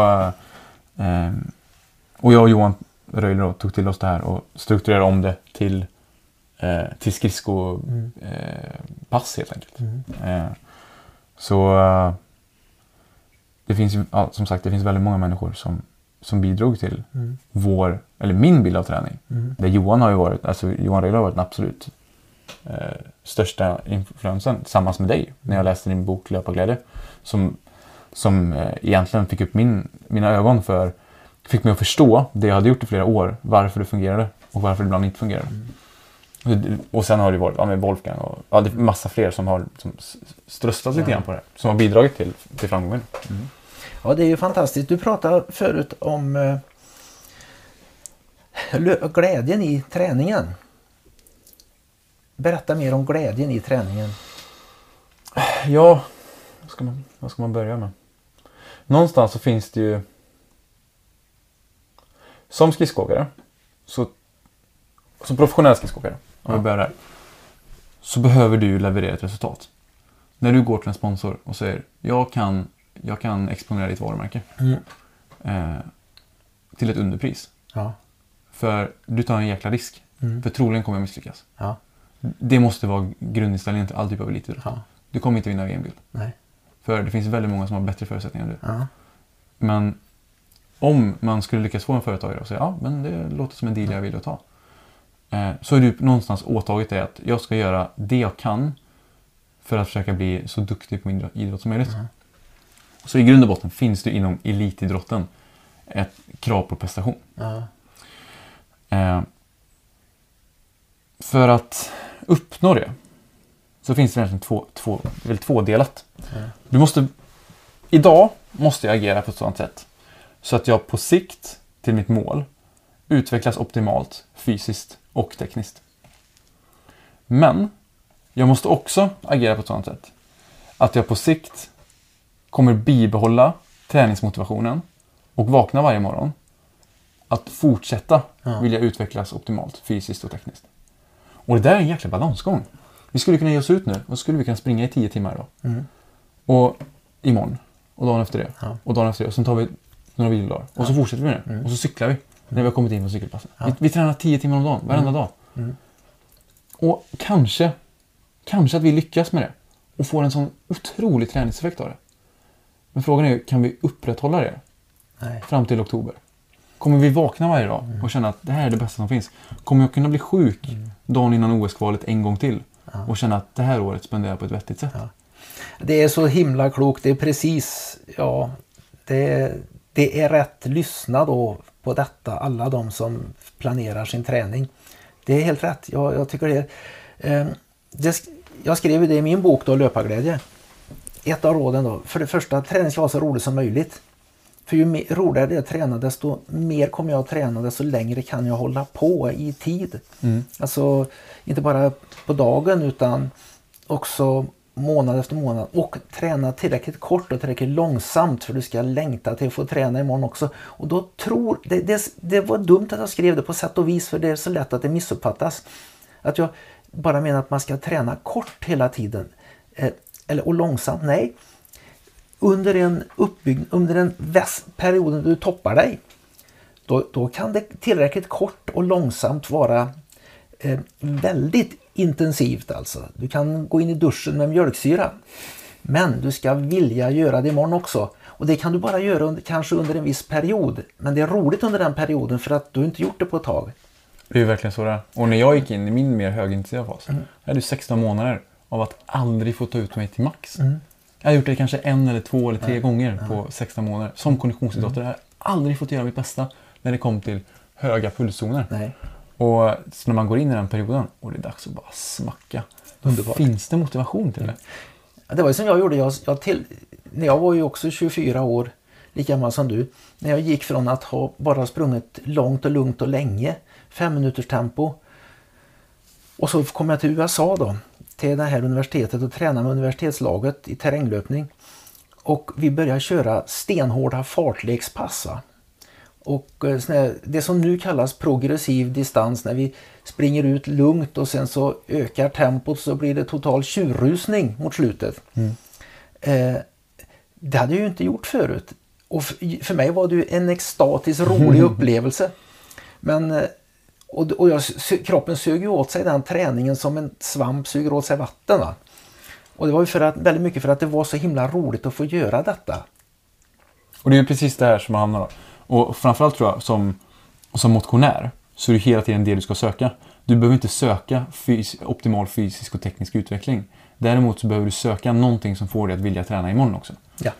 och jag och Johan Röjler då tog till oss det här och strukturerade om det till, eh, till skridskopass Mm. eh, helt enkelt. Mm. Eh, så det finns ja, som sagt, det finns väldigt många människor som, som bidrog till Mm. vår, eller min bild av träning. Mm. Där Johan har ju varit, alltså Johan Röjler har varit den absolut eh, största influensen tillsammans med dig när jag läste din bok Löparglädje. Som, som eh, egentligen fick upp min, mina ögon för, fick mig att förstå det jag hade gjort i flera år, varför det fungerade och varför det ibland inte fungerade. Och sen har det varit ja, med Wolfgang och ja, det är massa fler som har som s- strösslat lite grann på det. Som har bidragit till, till framgången. Ja, det är ju fantastiskt. Du pratade förut om eh, glädjen i träningen. Berätta mer om glädjen i träningen. Ja, vad ska, man, vad ska man börja med? Någonstans så finns det ju... Som skridskoåkare, så, som professionell skridskoåkare, om vi Ja. börjar där, så behöver du leverera ett resultat. När du går till en sponsor och säger jag kan, jag kan exponera ditt varumärke Mm. eh, till ett underpris. Ja. För du tar en jäkla risk. Mm. För troligen kommer jag misslyckas. Ja. Det måste vara grundinställningen till all typ av elitidrott. Ja. Du kommer inte vinna VM-guld. För det finns väldigt många som har bättre förutsättningar än du. Ja. Men om man skulle lyckas få en företagare att säga ja, men det låter som en deal jag vill att ta. Eh, så är du någonstans åtagit dig att jag ska göra det jag kan för att försöka bli så duktig på min idrott- som möjligt. Så i grund och botten finns det inom elitidrotten ett krav på prestation. Ja. Eh, för att uppnå det så finns det egentligen två, två, väl tvådelat. Mm. Du måste, idag måste jag agera på ett sådant sätt så att jag på sikt till mitt mål utvecklas optimalt fysiskt och tekniskt. Men jag måste också agera på ett sådant sätt att jag på sikt kommer bibehålla träningsmotivationen och vakna varje morgon att fortsätta Ja. vilja utvecklas optimalt fysiskt och tekniskt. Och det där är en jäkla balansgång. Vi skulle kunna ge oss ut nu och skulle vi kunna springa i 10 timmar idag. Mm. Och imorgon. Och dagen efter det. Ja. Och dagen efter det. Och sen tar vi några vilodagar. Och så fortsätter vi med det. Mm. Och så cyklar vi. När vi har kommit in på cykelpassen. Ja. Vi, vi tränar 10 timmar om dagen. Varenda dag. Mm. Och kanske, kanske att vi lyckas med det. Och får en sån otrolig träningseffekt av det. Men frågan är kan vi upprätthålla det Nej. fram till oktober? Kommer vi vakna varje dag och känna att det här är det bästa som finns? Kommer jag kunna bli sjuk dagen innan OS-kvalet en gång till? Ja. Och känna att det här året spenderar jag på ett vettigt sätt? Ja. Det är så himla klokt. Det är precis, ja, det, det är rätt lyssna då på detta, alla de som planerar sin träning. Det är helt rätt. Jag, jag tycker det, eh, det. Jag skrev det i min bok då, Löparglädje. Ett av råden då, för det första, träning ska vara så rolig som möjligt. För ju mer, roligare det är att träna, desto mer kommer jag att träna, desto längre kan jag hålla på i tid. Mm. Alltså inte bara på dagen utan också månad efter månad och träna tillräckligt kort och tillräckligt långsamt för du ska längta till att få träna imorgon också. Och då tror, det, det, det var dumt att jag skrev det på sätt och vis för det är så lätt att det missuppfattas. Att jag bara menar att man ska träna kort hela tiden. Eller, och långsamt, nej. Under en uppbyggnad, under väs- perioden du toppar dig då, då kan det tillräckligt kort och långsamt vara eh, väldigt intensivt alltså. Du kan gå in i duschen med mjölksyra. Men du ska vilja göra det imorgon också. Och det kan du bara göra under, kanske under en viss period. Men det är roligt under den perioden för att du inte gjort det på ett tag. Det är verkligen så det är. Och när jag gick in i min mer högintensiva fas, Mm. hade ju 16 månader av att aldrig få ta ut mig till max. Mm. Jag har gjort det kanske en eller två eller tre Ja. gånger på 16 månader. Som konditionsidrottare har jag aldrig fått göra mitt bästa när det kom till höga pulszoner. Nej. Och när man går in i den perioden och det är dags att bara smacka. Då Underbart. finns det motivation till det. Ja, Det var ju som jag gjorde. Jag, jag till, när jag var ju också 24 år, lika gammal som du. När jag gick från att ha bara sprungit långt och lugnt och länge, fem minuters tempo. Och så kom jag till USA då, till det här universitetet och tränade med universitetslaget i terränglöpning. Och vi började köra stenhårda fartlekspass. va. Och eh, det som nu kallas progressiv distans när vi springer ut lugnt och sen så ökar tempot så blir det total tjurrusning mot slutet. Eh, det hade jag ju inte gjort förut. Och för, för mig var det ju en extatisk rolig upplevelse. Men eh, och, och jag, kroppen ju åt sig den träningen som en svamp suger åt sig vatten. Va? Och det var ju för att, väldigt mycket för att det var så himla roligt att få göra detta. Och det är precis det här som man hamnar då. Och framförallt tror jag som, som motionär så är det hela tiden det du ska söka. Du behöver inte söka fys- optimal fysisk och teknisk utveckling. Däremot så behöver du söka någonting som får dig att vilja träna imorgon också. Ja.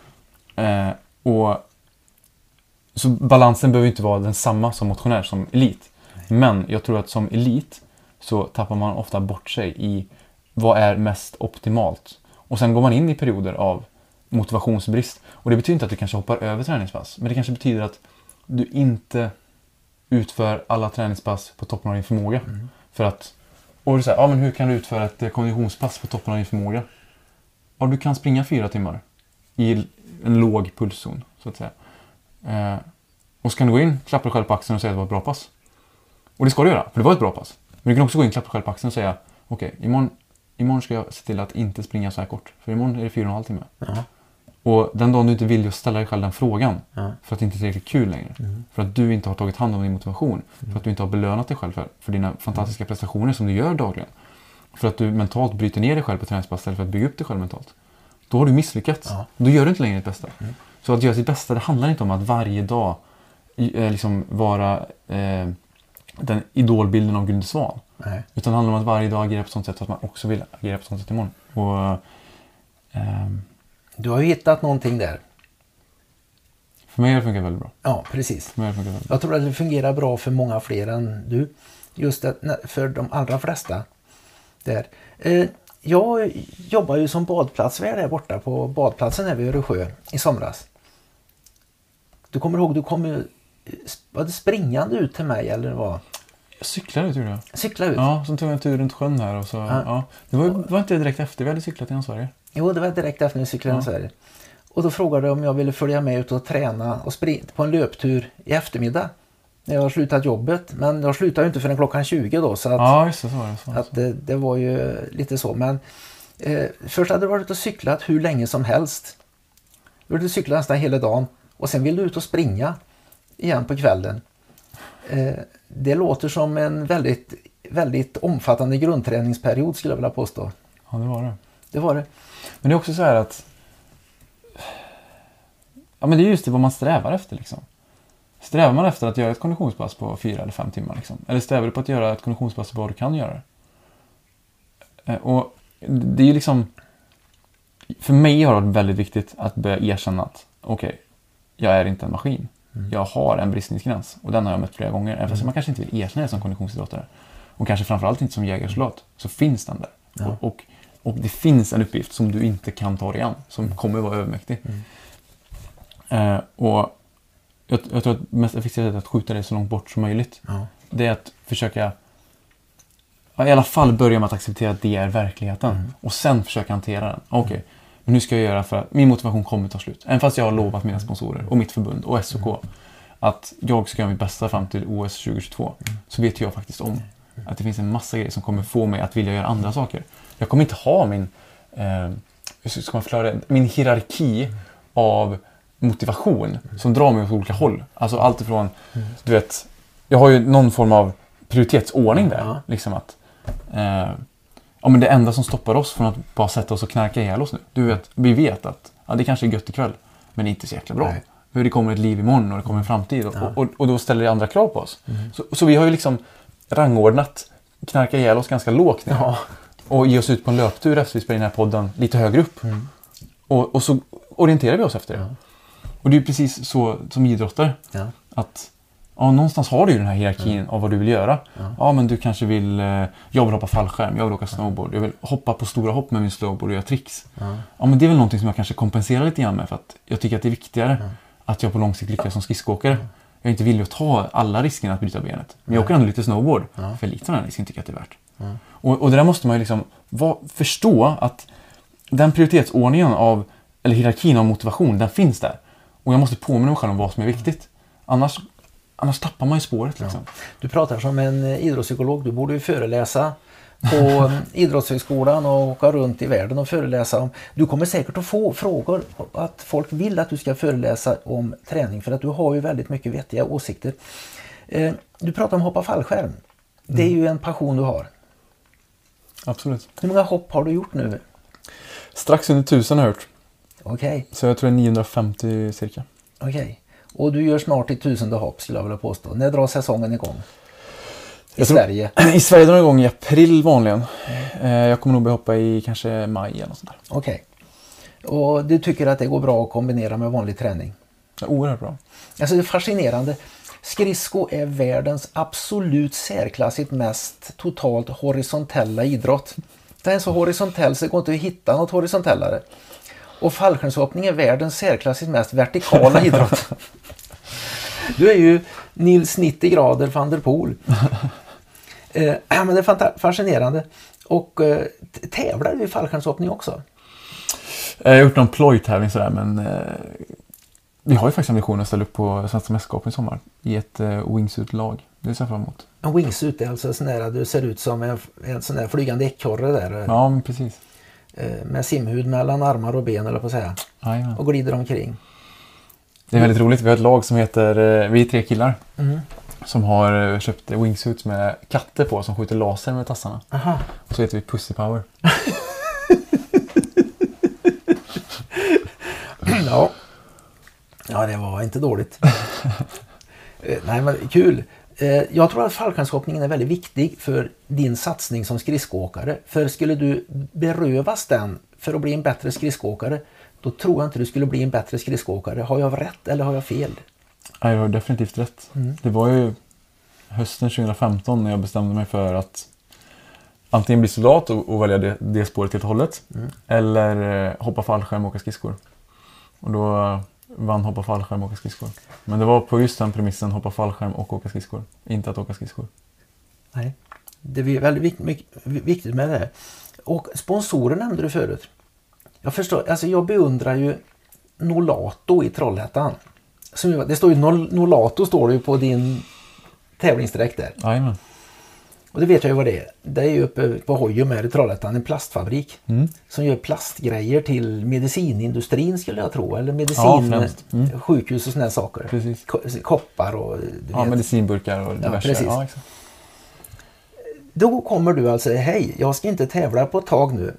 Eh, och Så balansen behöver inte vara densamma som motionär som elit. Men jag tror att som elit så tappar man ofta bort sig i vad är mest optimalt. Och sen går man in i perioder av motivationsbrist. Och det betyder inte att du kanske hoppar över träningspass. Men det kanske betyder att du inte utför alla träningspass på toppen av din förmåga. För att, och du säger, ja men hur kan du utföra ett eh, konditionspass på toppen av din förmåga? Ja, du kan springa fyra timmar i en låg pulszon, så att säga. Eh, och så kan du gå in, klappa dig själv på axeln och säga att det var ett bra pass. Och det ska du göra, för det var ett bra pass. Men du kan också gå in, klappa själv på axeln och säga, okej, imorgon, imorgon ska jag se till att inte springa så här kort. För imorgon är det fyra och en halv timme. Ja. Och den dagen du inte vill just ställa dig själv den frågan, Ja. för att det inte är tillräckligt kul längre. För att du inte har tagit hand om din motivation. För att du inte har belönat dig själv för, för dina fantastiska prestationer som du gör dagligen. För att du mentalt bryter ner dig själv på träningspass istället för att bygga upp dig själv mentalt. Då har du misslyckats. Då gör du inte längre ditt bästa. Så att göra sitt bästa, det handlar inte om att varje dag eh, liksom vara eh, den idolbilden av Gunde Svan. Nej. Utan det handlar om att varje dag agera på sånt sätt att man också vill agera på sånt sätt imorgon. Och, ehm, Du har ju hittat någonting där. för mig har det funkat väldigt bra. Ja, precis. För mig har det funkat väldigt bra. Jag tror att det fungerar bra för många fler än du. Just när- för de allra flesta. Där. Eh, Jag jobbar ju som badplatsvärd där borta på badplatsen här vid Öresjö i somras. Du kommer ihåg, du kom ju var det springande ut till mig eller vad? Jag cyklade ut gjorde jag. Cykla ut? Ja, sen tog jag en tur runt sjön här och så, Ja. ja. Det var, var inte direkt efter vi hade cyklat genom Sverige. Jo, det var direkt efter vi cyklade Ja. i Sverige. Och då frågade de om jag ville följa med ut och träna och springa på en löptur i eftermiddag. När jag har slutat jobbet. Men jag slutar ju inte förrän klockan 20 då. Så att, Ja, just det. Så var det. Så att det, det var ju lite så. Men eh, först hade du varit och cyklat hur länge som helst. Du hade cyklat nästan hela dagen. Och sen vill du ut och springa igen på kvällen. Eh, det låter som en väldigt, väldigt omfattande grundträningsperiod skulle jag vilja påstå. Ja, det var det. Det var det. Men det är också så här att... Ja, men det är just det vad man strävar efter liksom. Strävar man efter att göra ett konditionspass på fyra eller fem timmar liksom? Eller strävar du på att göra ett konditionspass på vad du kan göra? Eh, Och det är ju liksom... För mig har det varit väldigt viktigt att börja erkänna att okej, jag är inte en maskin. Jag har en bristningsgräns och den har jag mött flera gånger. Även fast man kanske inte vill erkänna det som konditionsidrottare. Och kanske framförallt inte som jägarsoldat. Så finns den där. Ja. Och, och, och det finns en uppgift som du inte kan ta dig an. Som kommer vara övermäktig. Eh, och jag, jag tror att det mest effektiva sättet att skjuta det så långt bort som möjligt. Ja. Det är att försöka i alla fall börja med att acceptera att det är verkligheten. Och sen försöka hantera den. Okej, men hur ska jag göra för att min motivation kommer ta slut? Även fast jag har lovat mina sponsorer och mitt förbund och SOK att jag ska göra mitt bästa fram till OS 2022. Så vet jag faktiskt om att det finns en massa grejer som kommer få mig att vilja göra andra saker. Jag kommer inte ha min, eh, hur ska man förklara det? Min hierarki av motivation som drar mig åt olika håll. Alltså allt ifrån, du vet, jag har ju någon form av prioritetsordning där. Liksom att, eh, ja men det enda som stoppar oss från att bara sätta oss och knarka ihjäl oss nu. Du vet, vi vet att ja, det kanske är gött ikväll, men det är inte så jäkla bra. Nej. Hur det kommer ett liv imorgon och det kommer en framtid och, Ja. och, och då ställer det andra krav på oss. Så, så vi har ju liksom rangordnat knarka ihjäl oss ganska lågt ner. Ja. Och ge oss ut på en löptur efter vi spelar in den här podden lite högre upp. Och, och så orienterar vi oss efter det. Ja. Och det är precis så som idrottare. Att ja, någonstans har du ju den här hierarkin av vad du vill göra. Ja. Ja, men du kanske vill... Eh, jag vill hoppa fallskärm, jag vill åka snowboard, jag vill hoppa på stora hopp med min snowboard och göra tricks. Ja. Ja, men det är väl någonting som jag kanske kompenserar lite grann med för att jag tycker att det är viktigare att jag på lång sikt lyckas som skridskoåkare. Jag är inte villig att ta alla riskerna att bryta benet. Men jag åker ändå lite snowboard. För lite av den risken tycker jag att det är värt. Och, och det där måste man ju liksom va, förstå att den prioritetsordningen av, eller hierarkin av motivation, den finns där. Och jag måste påminna mig själv om vad som är viktigt. Annars, annars tappar man ju spåret liksom. Du pratar som en eh, idrottspsykolog. Du borde ju föreläsa på eh, Idrottshögskolan och åka runt i världen och föreläsa om... Du kommer säkert att få frågor att folk vill att du ska föreläsa om träning för att du har ju väldigt mycket vettiga åsikter. Eh, Du pratar om hoppa fallskärm. Det är ju en passion du har. Absolut. Hur många hopp har du gjort nu? Strax under tusen har jag hört. Okej, Så jag tror det är 950 cirka. okej. Och du gör snart ditt tusende hopp skulle jag vilja påstå. När drar säsongen igång? I tror- Sverige? I Sverige drar det igång i april vanligen. Eh, Jag kommer nog börja hoppa i kanske maj eller något sånt där. Okej. Och du tycker att det går bra att kombinera med vanlig träning? Ja, Oerhört bra. Alltså det är fascinerande. Skridsko är världens absolut särklassigt mest totalt horisontella idrott. Den är så horisontell så det går inte att hitta något horisontellare. Och fallskärmshoppning är världens särklassigt mest vertikala idrott. Du är ju Nils 90 grader van der Poel. Eh, men det är fascinerande. Och eh, tävlar du i fallskärmshoppning också? Jag har gjort någon plojtävling sådär men eh, vi har ju faktiskt ambitionen att ställa upp på Svenska mästerskapen i sommar i ett eh, wingsuit-lag. Det ser jag fram emot. En wingsuit är alltså sån där, du ser ut som en, en sån där flygande ekorre där. Ja, precis. Eh, Med simhud mellan armar och ben eller på att säga. Och glider omkring. Det är väldigt roligt. Vi har ett lag som heter, eh, vi är tre killar, Mm. som har eh, köpt wingsuits med katter på som skjuter laser med tassarna. Aha. Och så heter vi Pussy Power. Ja. ja, det var inte dåligt. Nej, men kul. Eh, Jag tror att fallskärmshoppningen är väldigt viktig för din satsning som skridskoåkare. För skulle du berövas den för att bli en bättre skridskoåkare, då tror jag inte du skulle bli en bättre skridskoåkare. Har jag rätt eller har jag fel? Ja, jag har definitivt rätt. Det var ju hösten 2015 när jag bestämde mig för att antingen bli soldat och, och välja det, det spåret helt och hållet. Eller eh, hoppa fallskärm och åka skridskor. Och då vann hoppa fallskärm och åka skridskor. Men det var på just den premissen hoppa fallskärm och åka skridskor. Inte att åka skridskor. Nej. Det är väldigt viktigt med det. Och sponsorer nämnde du förut. Jag förstår, alltså jag beundrar ju Nolato i Trollhättan. Som det står ju Nol- Nolato står det ju på din tävlingsdräkt där. Jajamän. Och det vet jag ju vad det är. Det är ju uppe på Hojum här i Trollhättan, en plastfabrik. Mm. Som gör plastgrejer till medicinindustrin skulle jag tro. Eller Ja, medicin, främst. Mm. sjukhus och sådana saker. Precis. Ko- Koppar och Ja, vet. medicinburkar och diverse. precis. Ja. Då kommer du alltså, hej, jag ska inte tävla på ett tag nu.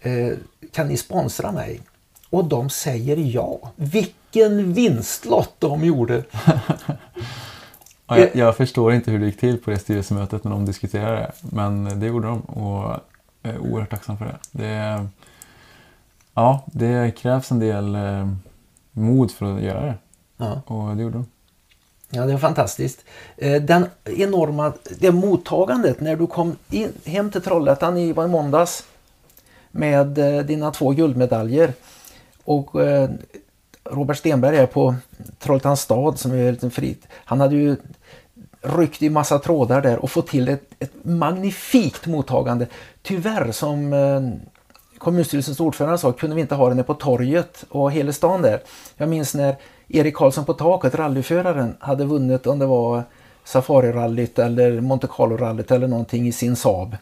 Eh, kan ni sponsra mig? Och de säger ja. Vilken vinstlott de gjorde! Ja, jag, jag förstår inte hur det gick till på det styrelsemötet när de diskuterade det. Men det gjorde de och jag är oerhört tacksam för det. det ja, det krävs en del eh, mod för att göra det. Ja, Och det gjorde de. ja det är fantastiskt. Eh, den enorma, det mottagandet när du kom in, hem till Trollhättan i, i måndags med eh, dina två guldmedaljer. Och Robert Stenberg är på Trollhättans stad som är en frit. Han hade ju ryckt i massa trådar där och fått till ett, ett magnifikt mottagande. Tyvärr som eh, kommunstyrelsens ordförande sa kunde vi inte ha den på torget och hela stan där. Jag minns när Erik Karlsson på taket, rallyföraren, hade vunnit om det var Safari-rallyt eller Monte Carlo-rallyt eller någonting i sin Saab.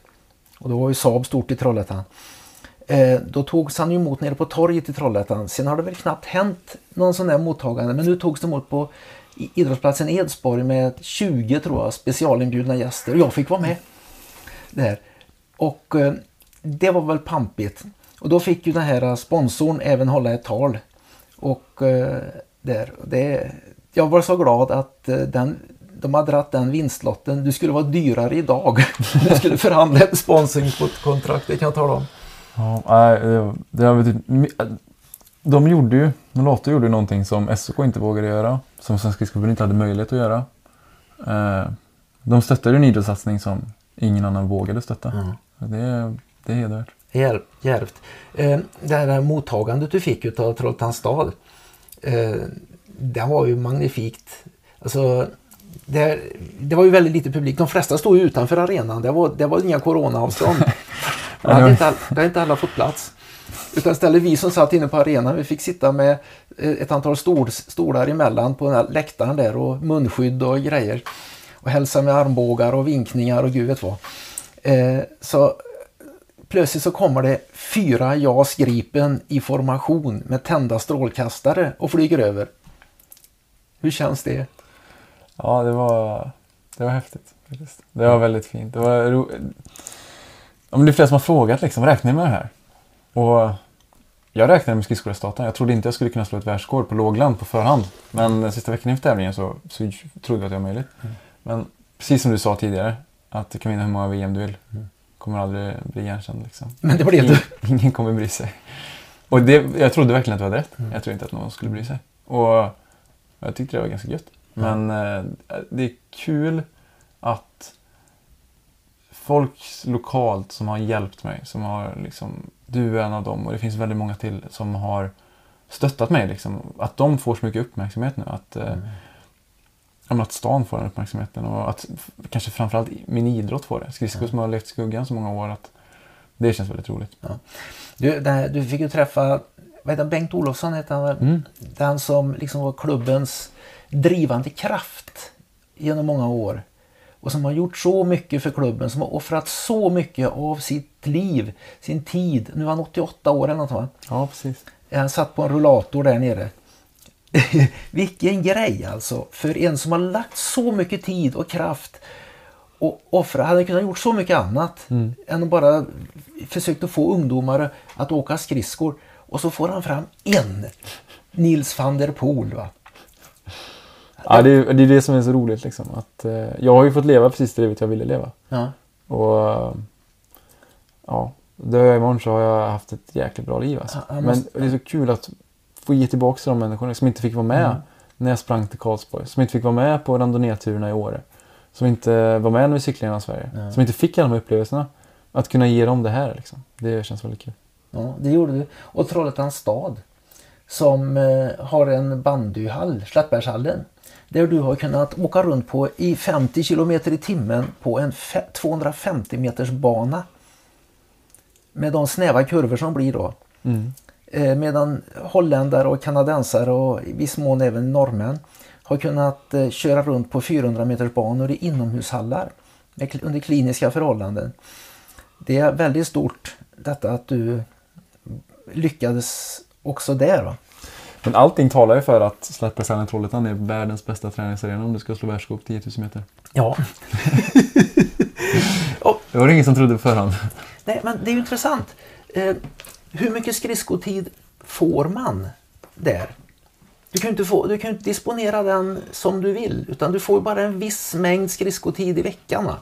Och då var ju Saab stort i Trollhättan. Eh, då togs han emot nere på torget i Trollhättan. Sen har det väl knappt hänt någon sån där mottagande. Men nu togs det emot på idrottsplatsen Edsborg med 20 tror jag specialinbjudna gäster. Och jag fick vara med där. Och eh, det var väl pampigt. Och då fick ju den här sponsorn även hålla ett tal. Och eh, där, det, jag var så glad att eh, den, de hade dratt den vinstlotten. Du skulle vara dyrare idag. Du skulle förhandla ett sponsringskontrakt, det kan jag tala om. Ja, det, det har de gjorde ju, Nolato gjorde ju någonting som SOK inte vågade göra. Som Svenska Skridskoförbundet inte hade möjlighet att göra. Eh, de stöttade en idrottssatsning som ingen annan vågade stötta. Mm. Det, det är hedervärt. Järv- Djärvt. Eh, det här mottagandet du fick utav Trollhättans stad. Eh, det var ju magnifikt. Alltså, det, det var ju väldigt lite publik. De flesta stod ju utanför arenan. Det var, det var inga coronaavstånd. Det hade inte, all, det hade inte alla fått plats. Utan istället vi som satt inne på arenan, vi fick sitta med eh, ett antal stol, stolar emellan på den här läktaren där och munskydd och grejer. Och hälsa med armbågar och vinkningar och gud vet vad. Eh, så plötsligt så kommer det fyra JAS Gripen i formation med tända strålkastare och flyger över. Hur känns det? Ja, det var, det var häftigt. Faktiskt. Det var väldigt fint. Det, var ro... ja, men det är flera som har frågat liksom, räknar ni med det här? Och jag räknade med skridskoresultaten. Jag trodde inte jag skulle kunna slå ett världsrekord på lågland på förhand. Men den sista veckan efter tävlingen så, så trodde jag att det var möjligt. Men precis som du sa tidigare, att du kan vinna hur många VM du vill. Kommer aldrig bli igenkänd liksom. Men det blev du. Ingen, ingen kommer bry sig. Och det, jag trodde verkligen att det var rätt. Jag tror inte att någon skulle bry sig. Och jag tyckte det var ganska gött. Men eh, det är kul att folk lokalt som har hjälpt mig, som har liksom, du är en av dem och det finns väldigt många till som har stöttat mig. Liksom, att de får så mycket uppmärksamhet nu. Att, eh, ja, men att stan får den uppmärksamheten och att kanske framförallt min idrott får det. Skridskor som har levt i skuggan så många år. Att det känns väldigt roligt. Du, det här, du fick ju träffa vad heter han, Bengt Olofsson, heter han? Mm. Den som liksom var klubbens drivande kraft genom många år. Och som har gjort så mycket för klubben, som har offrat så mycket av sitt liv, sin tid. Nu är han 88 år eller något va? Ja, precis. Han satt på en rullator där nere. Vilken grej alltså! För en som har lagt så mycket tid och kraft och offra, hade kunnat gjort så mycket annat än att bara försökt att få ungdomar att åka skridskor. Och så får han fram en Nils van der Poel. Va? Ja, det, är, det är det som är så roligt. Liksom, att, eh, jag har ju fått leva precis det livet jag ville leva. Ja. Och eh, ja, dör jag imorgon så har jag haft ett jäkligt bra liv. Alltså. Ja, måste- Men det är så kul att få ge tillbaka till de människorna som inte fick vara med Mm. när jag sprang till Karlsborg. Som inte fick vara med på randonnéturerna i Åre. Som inte var med när vi cyklade genom Sverige. Ja. Som inte fick alla de här upplevelserna. Att kunna ge dem det här liksom. Det känns väldigt kul. Ja, det gjorde du. Och Trollhättans stad som eh, har en bandyhall, Slättbergshallen. Där du har kunnat åka runt på i 50 kilometer i timmen på en fe- 250 meters bana. Med de snäva kurvor som blir då. Mm. Eh, medan holländare och kanadensare och i viss mån även norrmän har kunnat eh, köra runt på 400 meters banor i inomhushallar med, under kliniska förhållanden. Det är väldigt stort detta att du lyckades också där. Va? Men allting talar ju för att Slättbergshallen i Trollhättan är världens bästa träningsarena om du ska slå världsrekord på 10 000 meter. Ja. Det var det ingen som trodde på förhand. Nej, men det är ju intressant. Eh, hur mycket skridskotid får man där? Du kan inte, få, du kan inte disponera den som du vill utan du får ju bara en viss mängd skridskotid i veckan. Va?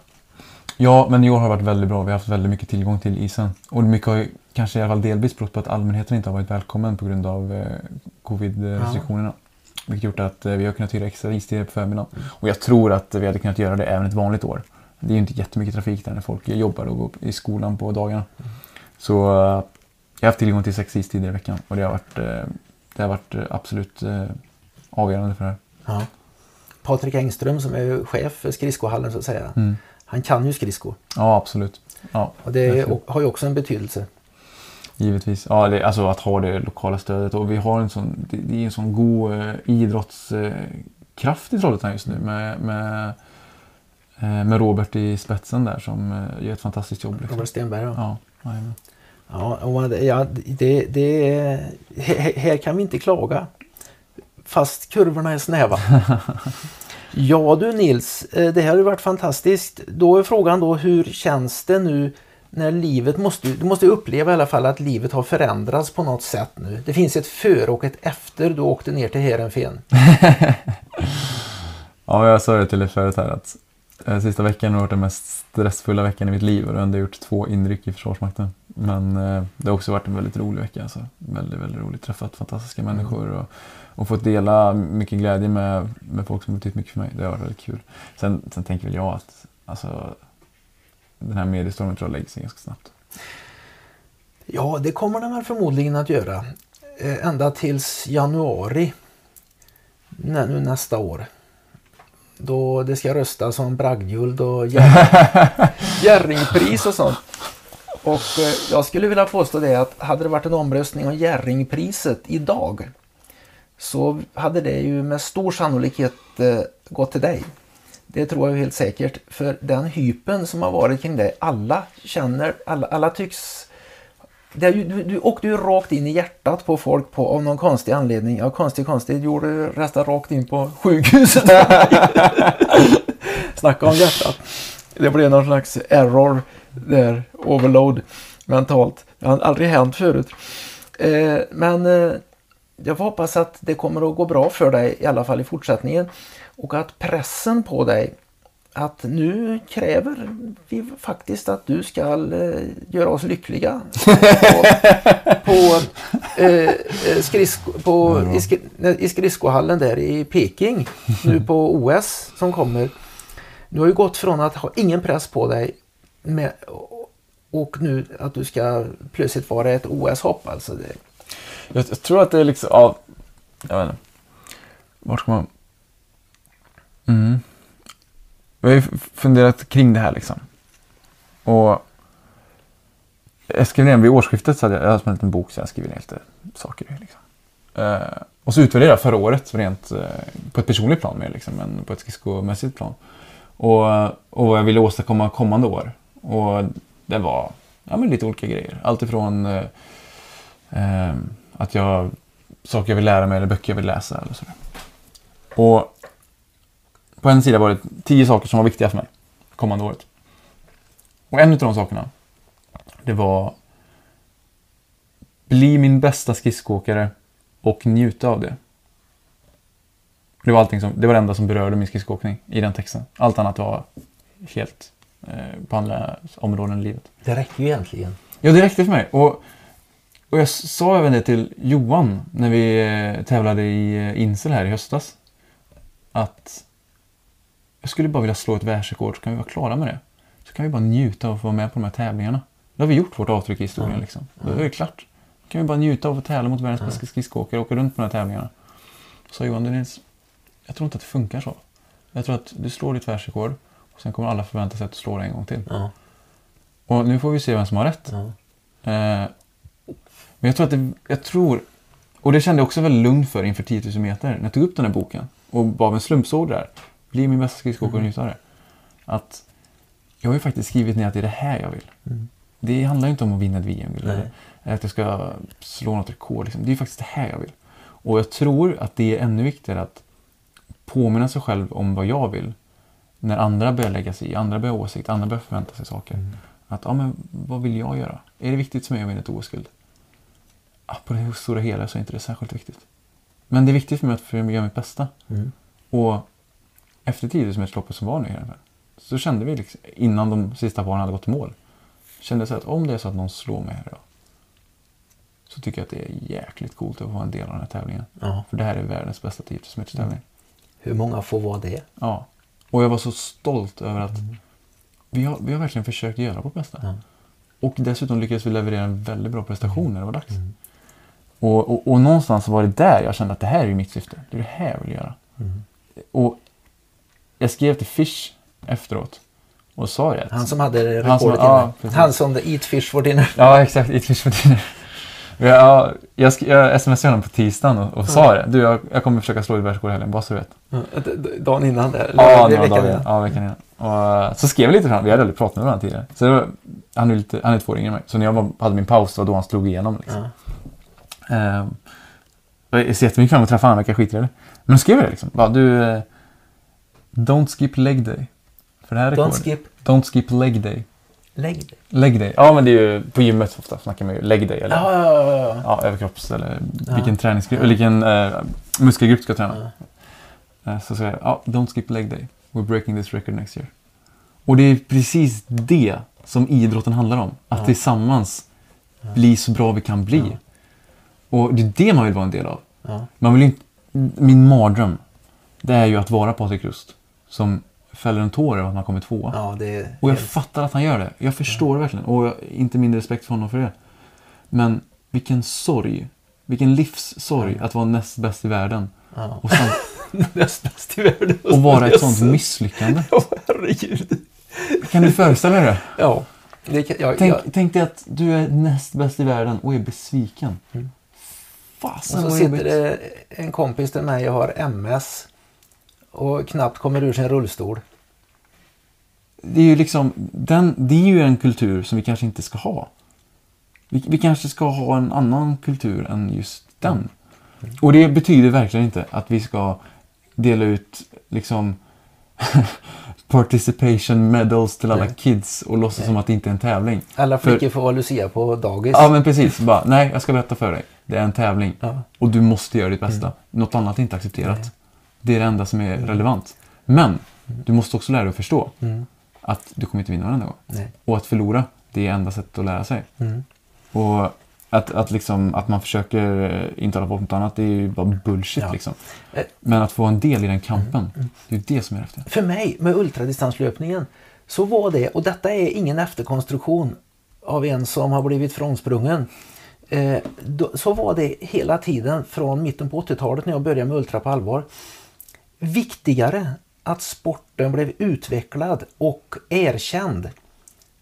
Ja, men i år har det varit väldigt bra. Vi har haft väldigt mycket tillgång till isen. Och mycket har kanske i alla fall delvis berott på att allmänheten inte har varit välkommen på grund av eh, covid-restriktionerna. Vilket gjort att eh, vi har kunnat hyra extra istider på förmiddagen. Och jag tror att vi hade kunnat göra det även ett vanligt år. Det är ju inte jättemycket trafik där när folk jobbar och går i skolan på dagarna. Så eh, jag har haft tillgång till sex istider i veckan och det har varit, eh, det har varit absolut avgörande för det här. Ja. Patrik Engström som är chef för skridskohallen så att säga. Mm. Han kan ju skridskor Ja, absolut. Ja, och det verkligen. har ju också en betydelse. Givetvis. Ja, det, alltså att ha det lokala stödet. Och vi har en sån, det, det är en sån god eh, idrottskraft i Trollhättan just nu med, med, eh, med Robert i spetsen där som eh, gör ett fantastiskt jobb. Liksom. Robert Stenberg. Ja. Ja, jajamän. Ja, och det- ja, det, det, här här kan vi inte klaga. Fast kurvorna är snäva. Ja du Nils, eh, det här har ju varit fantastiskt. Då är frågan då hur känns det nu när livet måste, du måste uppleva i alla fall att livet har förändrats på något sätt nu. Det finns ett före och ett efter du åkte ner till Heerenveen. Ja, jag sa det till dig förut här att eh, sista veckan har varit den mest stressfulla veckan i mitt liv och jag har ändå gjort två inryck i Försvarsmakten. Men eh, det har också varit en väldigt rolig vecka. Alltså. Väldigt, väldigt roligt. Träffat fantastiska människor och, och fått dela mycket glädje med, med folk som betytt mycket för mig. Det har varit väldigt kul. Sen, sen tänker väl jag att alltså, den här mediestormen tror jag lägger sig ganska snabbt. Ja, det kommer den väl förmodligen att göra. Eh, ända tills januari nä, nu nästa år. Då det ska röstas om bragdguld och Jerringpris och sånt. Och eh, jag skulle vilja påstå det att hade det varit en omröstning om Jerringpriset idag så hade det ju med stor sannolikhet eh, gått till dig. Det tror jag helt säkert. För den hypen som har varit kring dig, alla känner, alla, alla tycks det är ju, du, du åkte ju rakt in i hjärtat på folk på, av någon konstig anledning. Ja, konstig, konstig. Du gjorde nästan rakt in på sjukhuset. Snacka om hjärtat. Det blev någon slags error där, overload mentalt. Det har aldrig hänt förut. Eh, men eh, jag får hoppas att det kommer att gå bra för dig i alla fall i fortsättningen. Och att pressen på dig att nu kräver vi faktiskt att du ska eh, göra oss lyckliga. på, på, eh, eh, skridsko, på, i, skri, i skridskohallen där i Peking nu på OS som kommer. Du har ju gått från att ha ingen press på dig med, och nu att du ska plötsligt vara ett OS-hopp. Alltså det, Jag, jag tror att det är liksom, ja, jag vet inte. Vart ska man? Mm. Vi har ju funderat kring det här liksom. Och jag skrev ner vid årsskiftet så hade jag, jag hade en liten bok så jag skrev ner lite saker i. Liksom. Eh, och så utvärderade jag förra året rent eh, på ett personligt plan mer liksom, än på ett skridskomässigt plan. Och, och vad jag ville åstadkomma kommande år. Och det var ja, men lite olika grejer. Allt ifrån eh, eh, att jag saker jag vill lära mig eller böcker jag vill läsa eller sådär. Och på en sida var det tio saker som var viktiga för mig kommande året. Och en av de sakerna, det var bli min bästa skridskoåkare och njuta av det. Det var, allting som, det var det enda som berörde min skridskoåkning i den texten. Allt annat var helt eh, på andra områden i livet. det räcker ju egentligen. Ja, det räckte för mig. Och, och jag sa även det till Johan när vi eh, tävlade i eh, Insel här i höstas. Att jag skulle bara vilja slå ett världsrekord så kan vi vara klara med det. Så kan vi bara njuta av att vara med på de här tävlingarna. Då har vi gjort vårt avtryck i historien. Ja. Liksom. Då är det klart. Då kan vi bara njuta av att tävla mot världens bästa skridskoåkare och åka runt på de här tävlingarna. Så Johan, Dennis, jag tror inte att det funkar så. Jag tror att du slår ditt världsrekord och sen kommer alla förvänta sig att du slår det en gång till. Ja, Och nu får vi se vem som har rätt. ja. Eh, men jag tror att det, jag tror, och det kände jag också väldigt lugn för inför 10 000 meter. När jag tog upp den här boken och bad en slumpsord där. Bli min bästa skridskoåkare och njuta av det. Att jag har ju faktiskt skrivit ner att det är det här jag vill. Mm. Det handlar ju inte om att vinna ett Nej. eller att jag ska slå något rekord. Liksom. Det är ju faktiskt det här jag vill. Och jag tror att det är ännu viktigare att påminna sig själv om vad jag vill. När andra börjar lägga sig i, andra börjar ha åsikt, andra börjar förvänta sig saker. Att, ja men vad vill jag göra? Är det viktigt för mig att vinna ett OS-guld? Ja, på det stora hela så är inte det särskilt viktigt. Men det är viktigt för mig att göra mitt bästa. Mm. Och efter 10 000 loppet som var nu i alla fall, så kände vi liksom, innan de sista paren hade gått i mål, kände så att om det är så att någon slår mig här idag, så tycker jag att det är jäkligt coolt att få vara en del av den här tävlingen. Ja. För det här är världens bästa 10 000 tävling. Hur många får vara det? Ja. Och jag var så stolt över att vi, har, vi har verkligen försökt göra vårt bästa. Ja. Och dessutom lyckades vi leverera en väldigt bra prestation när det var dags. Mm. Och, och, och någonstans var det där jag kände att det här är mitt syfte. Det är det här jag vill göra. Mm. Och jag skrev till Fish efteråt och sa det. Han som hade Han som- rekordet ja. Han som the eat fish for dinner. Ja, exakt. Eat fish for dinner. Ja, jag, sk- jag smsade honom på tisdagen och, och sa det. Du, jag, jag kommer försöka slå ett världsrekord i helgen, bara så du vet. Dagen innan där. Ja, det är några veckan dagar. innan. Ja, veckan innan. Och, eh, så skrev jag lite till honom. Vi hade aldrig pratat med varandra tidigare. Så var, han, är lite, han är två år yngre än mig. Så när jag var, hade min paus, det var då han slog igenom. Liksom. Ja. Ehm, och jag ser jättemycket fram emot att träffa honom, verkar skittrevlig. Men då skrev jag det liksom. Bara, du, eh, don't skip leg day. För det här Don't rekordet. skip Don't skip leg day. lägg dig. Leg day. Ja, men det är ju på gymmet ofta snackar man ju leg day. Eller, Ja, ja, ja, ja. ja, överkropps eller Ja. vilken träningsgrupp, eller vilken eh, muskelgrupp du ska träna. eh, så säger jag, ah, don't skip leg day. We're breaking this record next year. Och det är precis det som idrotten handlar om. Att Ja. tillsammans bli så bra vi kan bli. Ja. Och det är det man vill vara en del av. Ja. Man vill inte, min mardröm, det är ju att vara Patrik Rust. Som fäller en tår över att man kommer tvåa. ja, det Och jag helt- fattar att han gör det. Jag förstår det verkligen. Och jag inte mindre respekt för honom för det. Men vilken sorg. Vilken livssorg att vara näst bäst i världen. ja. Och, sen, näst bäst i världen. och vara ett sånt misslyckande. Ja, herregud. Kan du föreställa dig det? Ja. Det, kan- jag, Tänk, jag, tänk dig att du är näst bäst i världen och är besviken. Mm. Fasen och så sitter det en kompis till mig och har MS och knappt kommer ur sin rullstol. Det är ju liksom, den, det är ju en kultur som vi kanske inte ska ha. Vi, vi kanske ska ha en annan kultur än just den. Och det betyder verkligen inte att vi ska dela ut liksom participation medals till alla Nej. kids och låtsas Nej. som att det inte är en tävling. Alla För- flickor får vara Lucia på dagis. Ja men precis, bara nej jag ska berätta för dig. Det är en tävling. Ja. Och du måste göra ditt bästa. Något annat är inte accepterat. Nej. Det är det enda som är relevant. Men du måste också lära dig att förstå Mm. att du kommer inte vinna varenda gång. Nej. Och att förlora, det är enda sättet att lära sig. Mm. Och att, att, liksom, att man försöker eh, intala bort något annat, det är ju bara bullshit. Ja. Liksom. Eh. Men att få en del i den kampen, det är det som är häftigt. För mig med ultradistanslöpningen så var det, och detta är ingen efterkonstruktion av en som har blivit frånsprungen. Eh, då, så var det hela tiden från mitten på 80-talet när jag började med ultra på allvar. Viktigare att sporten blev utvecklad och erkänd.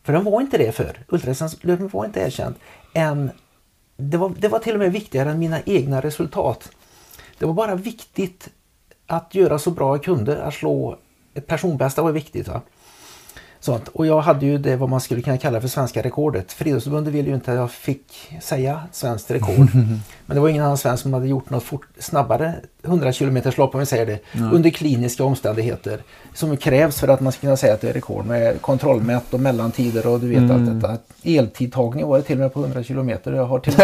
För den var inte det förr. Ultradistanslöpning var inte erkänd. Än, det, var, det var till och med viktigare än mina egna resultat. Det var bara viktigt att göra så bra jag kunde. Att slå ett personbästa var viktigt. Va? Sånt. Och jag hade ju det vad man skulle kunna kalla för svenska rekordet. Friidrottsförbundet ville ju inte att jag fick säga svenskt rekord. Men det var ingen annan svensk som hade gjort något fort, snabbare 100 km lopp om vi säger det. Under kliniska omständigheter. Som krävs för att man ska kunna säga att det är rekord. Med kontrollmätt och mellantider och du vet allt detta. Eltidtagning var det till och med på 100 km. Jag har till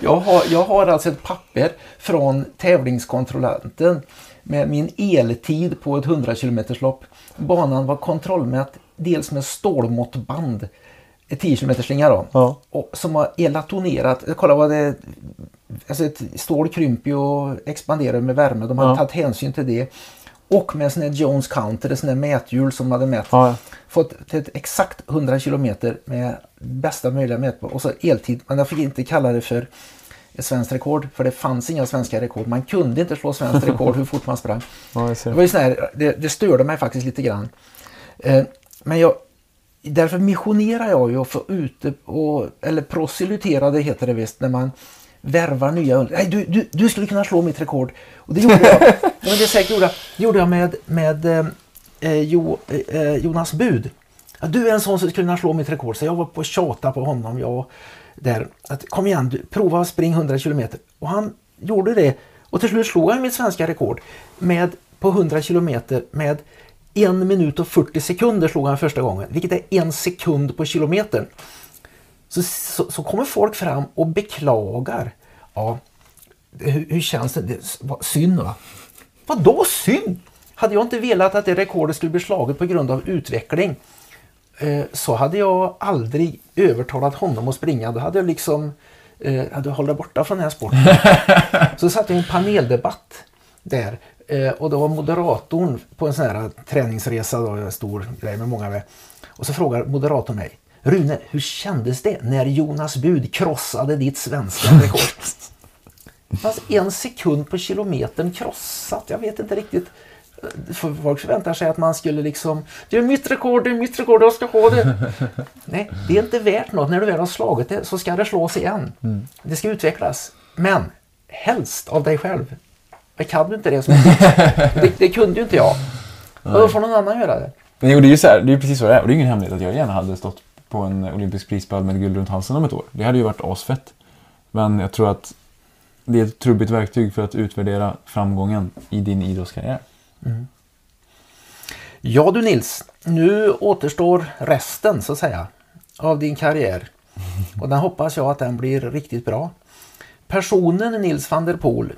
jag har, jag har alltså ett papper från tävlingskontrollanten med min eltid på ett 100 km lopp. Banan var kontrollmätt dels med stålmåttband, ett 10 km slinga då, Ja. och som var elatonerat. Kolla vad det Alltså ett stål krymper och expanderar med värme. De hade Ja. tagit hänsyn till det. Och med sån här Jones Counter, ett sån här mäthjul som hade mätt Ja, ja. fått till ett exakt 100 kilometer med bästa möjliga mätbar och så eltid. Men jag fick inte kalla det för ett svenskt rekord för det fanns inga svenska rekord. Man kunde inte slå svenskt rekord hur fort man sprang. ja, Det, var ju sån här, det, det störde mig faktiskt lite grann. Eh, men jag, därför missionerar jag ju och får ute och, eller proselytera det heter det visst, när man värvar nya Nej, du, du, du skulle kunna slå mitt rekord. Och det gjorde jag. ja, men det säkert gjorde jag. Det gjorde jag med, med eh, eh, jo, eh, Jonas Bud. Ja, du är en sån som skulle kunna slå mitt rekord. Så jag var på att tjata på honom. Jag, där, att, kom igen, du, prova att springa 100 kilometer. Och han gjorde det. Och till slut slog han mitt svenska rekord med, på 100 kilometer med en minut och 40 sekunder slog han första gången. Vilket är en sekund på kilometern. Så, så, så kommer folk fram och beklagar. Ja, hur, hur känns det? det vad, synd va? Vadå synd? Hade jag inte velat att det rekordet skulle bli slaget på grund av utveckling eh, så hade jag aldrig övertalat honom att springa. Då hade jag liksom eh, hade hållit borta från den här sporten. så satt jag i en paneldebatt där eh, och då var moderatorn på en sån här träningsresa, då, en stor grej med många med. Och så frågar moderatorn mig Rune, hur kändes det när Jonas Bud krossade ditt svenska rekord? Det fanns en sekund på kilometern krossat. Jag vet inte riktigt. Folk förväntar sig att man skulle liksom Det är mitt rekord, det är mitt rekord, jag ska ha det. Nej, det är inte värt något. När du väl har slagit det så ska det slås igen. Det ska utvecklas. Men helst av dig själv. Men kan du inte det så det, det kunde ju inte jag. Och då får någon annan göra det. Men jo, det är ju så här, det är precis så det är. Och det är ingen hemlighet att jag gärna hade stått på en olympisk prispall med guld runt halsen om ett år. Det hade ju varit asfett. Men jag tror att det är ett trubbigt verktyg för att utvärdera framgången i din idrottskarriär. Mm. Ja du Nils, nu återstår resten så att säga av din karriär. Och den hoppas jag att den blir riktigt bra. Personen Nils van der Poel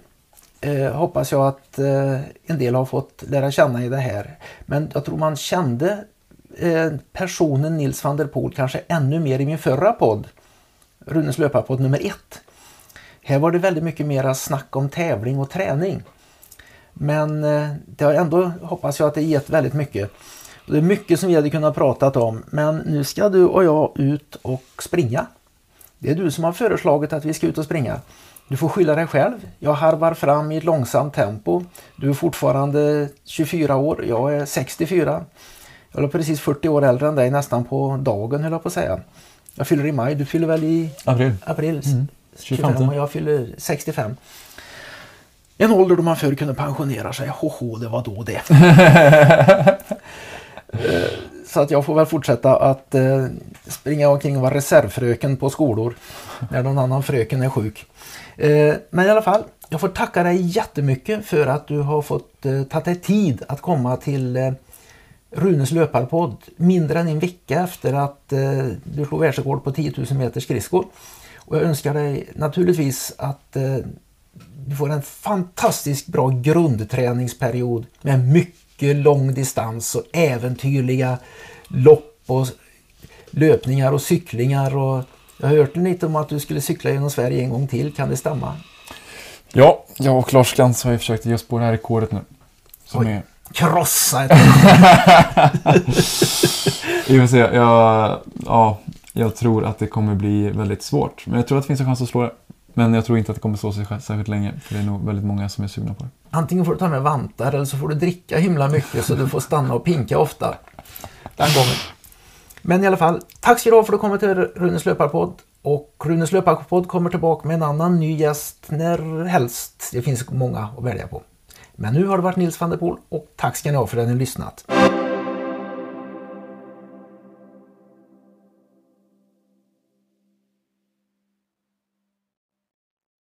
eh, hoppas jag att eh, en del har fått lära känna i det här. Men jag tror man kände eh, personen Nils van der Poel kanske ännu mer i min förra podd. Runes löparpodd nummer ett. Här var det väldigt mycket mera snack om tävling och träning. Men eh, det har ändå, hoppas jag, att det gett väldigt mycket. Det är mycket som vi hade kunnat prata om men nu ska du och jag ut och springa. Det är du som har föreslagit att vi ska ut och springa. Du får skylla dig själv. Jag harvar fram i ett långsamt tempo. Du är fortfarande 24 år, jag är 64. Jag är precis 40 år äldre än dig nästan på dagen höll jag på att säga. Jag fyller i maj, du fyller väl i April. april Mm. 25 25. och jag fyller 65. En ålder då man förr kunde pensionera sig. Hoho, det var då det. Eh, Så att jag får väl fortsätta att eh, springa omkring och vara reservfröken på skolor när någon annan fröken är sjuk. Eh, men i alla fall, jag får tacka dig jättemycket för att du har fått ta dig tid att komma till Runes löparpodd mindre än en vecka efter att du slog världsrekord på 10 000 meter skridskor. Och jag önskar dig naturligtvis att du får en fantastiskt bra grundträningsperiod med mycket lång distans och äventyrliga lopp och löpningar och cyklingar. Och jag har hört lite om att du skulle cykla genom Sverige en gång till. Kan det stämma? Ja, jag och Lars Glans har ju försökt ge oss på det här rekordet nu. Som Oj. är... Krossa ett... Vi får se. Jag, ja, jag tror att det kommer bli väldigt svårt. Men jag tror att det finns en chans att slå det. Men jag tror inte att det kommer stå sig särskilt länge. För det är nog väldigt många som är sugna på det. Antingen får du ta med vantar eller så får du dricka himla mycket så du får stanna och pinka ofta. Den gången. Men i alla fall, tack ska du ha för att du kommer till Runes löparpodd. Och Runes löparpodd kommer tillbaka med en annan ny gäst när helst. Det finns många att välja på. Men nu har det varit Nils van der Poel och tack ska ni ha för att ni har lyssnat.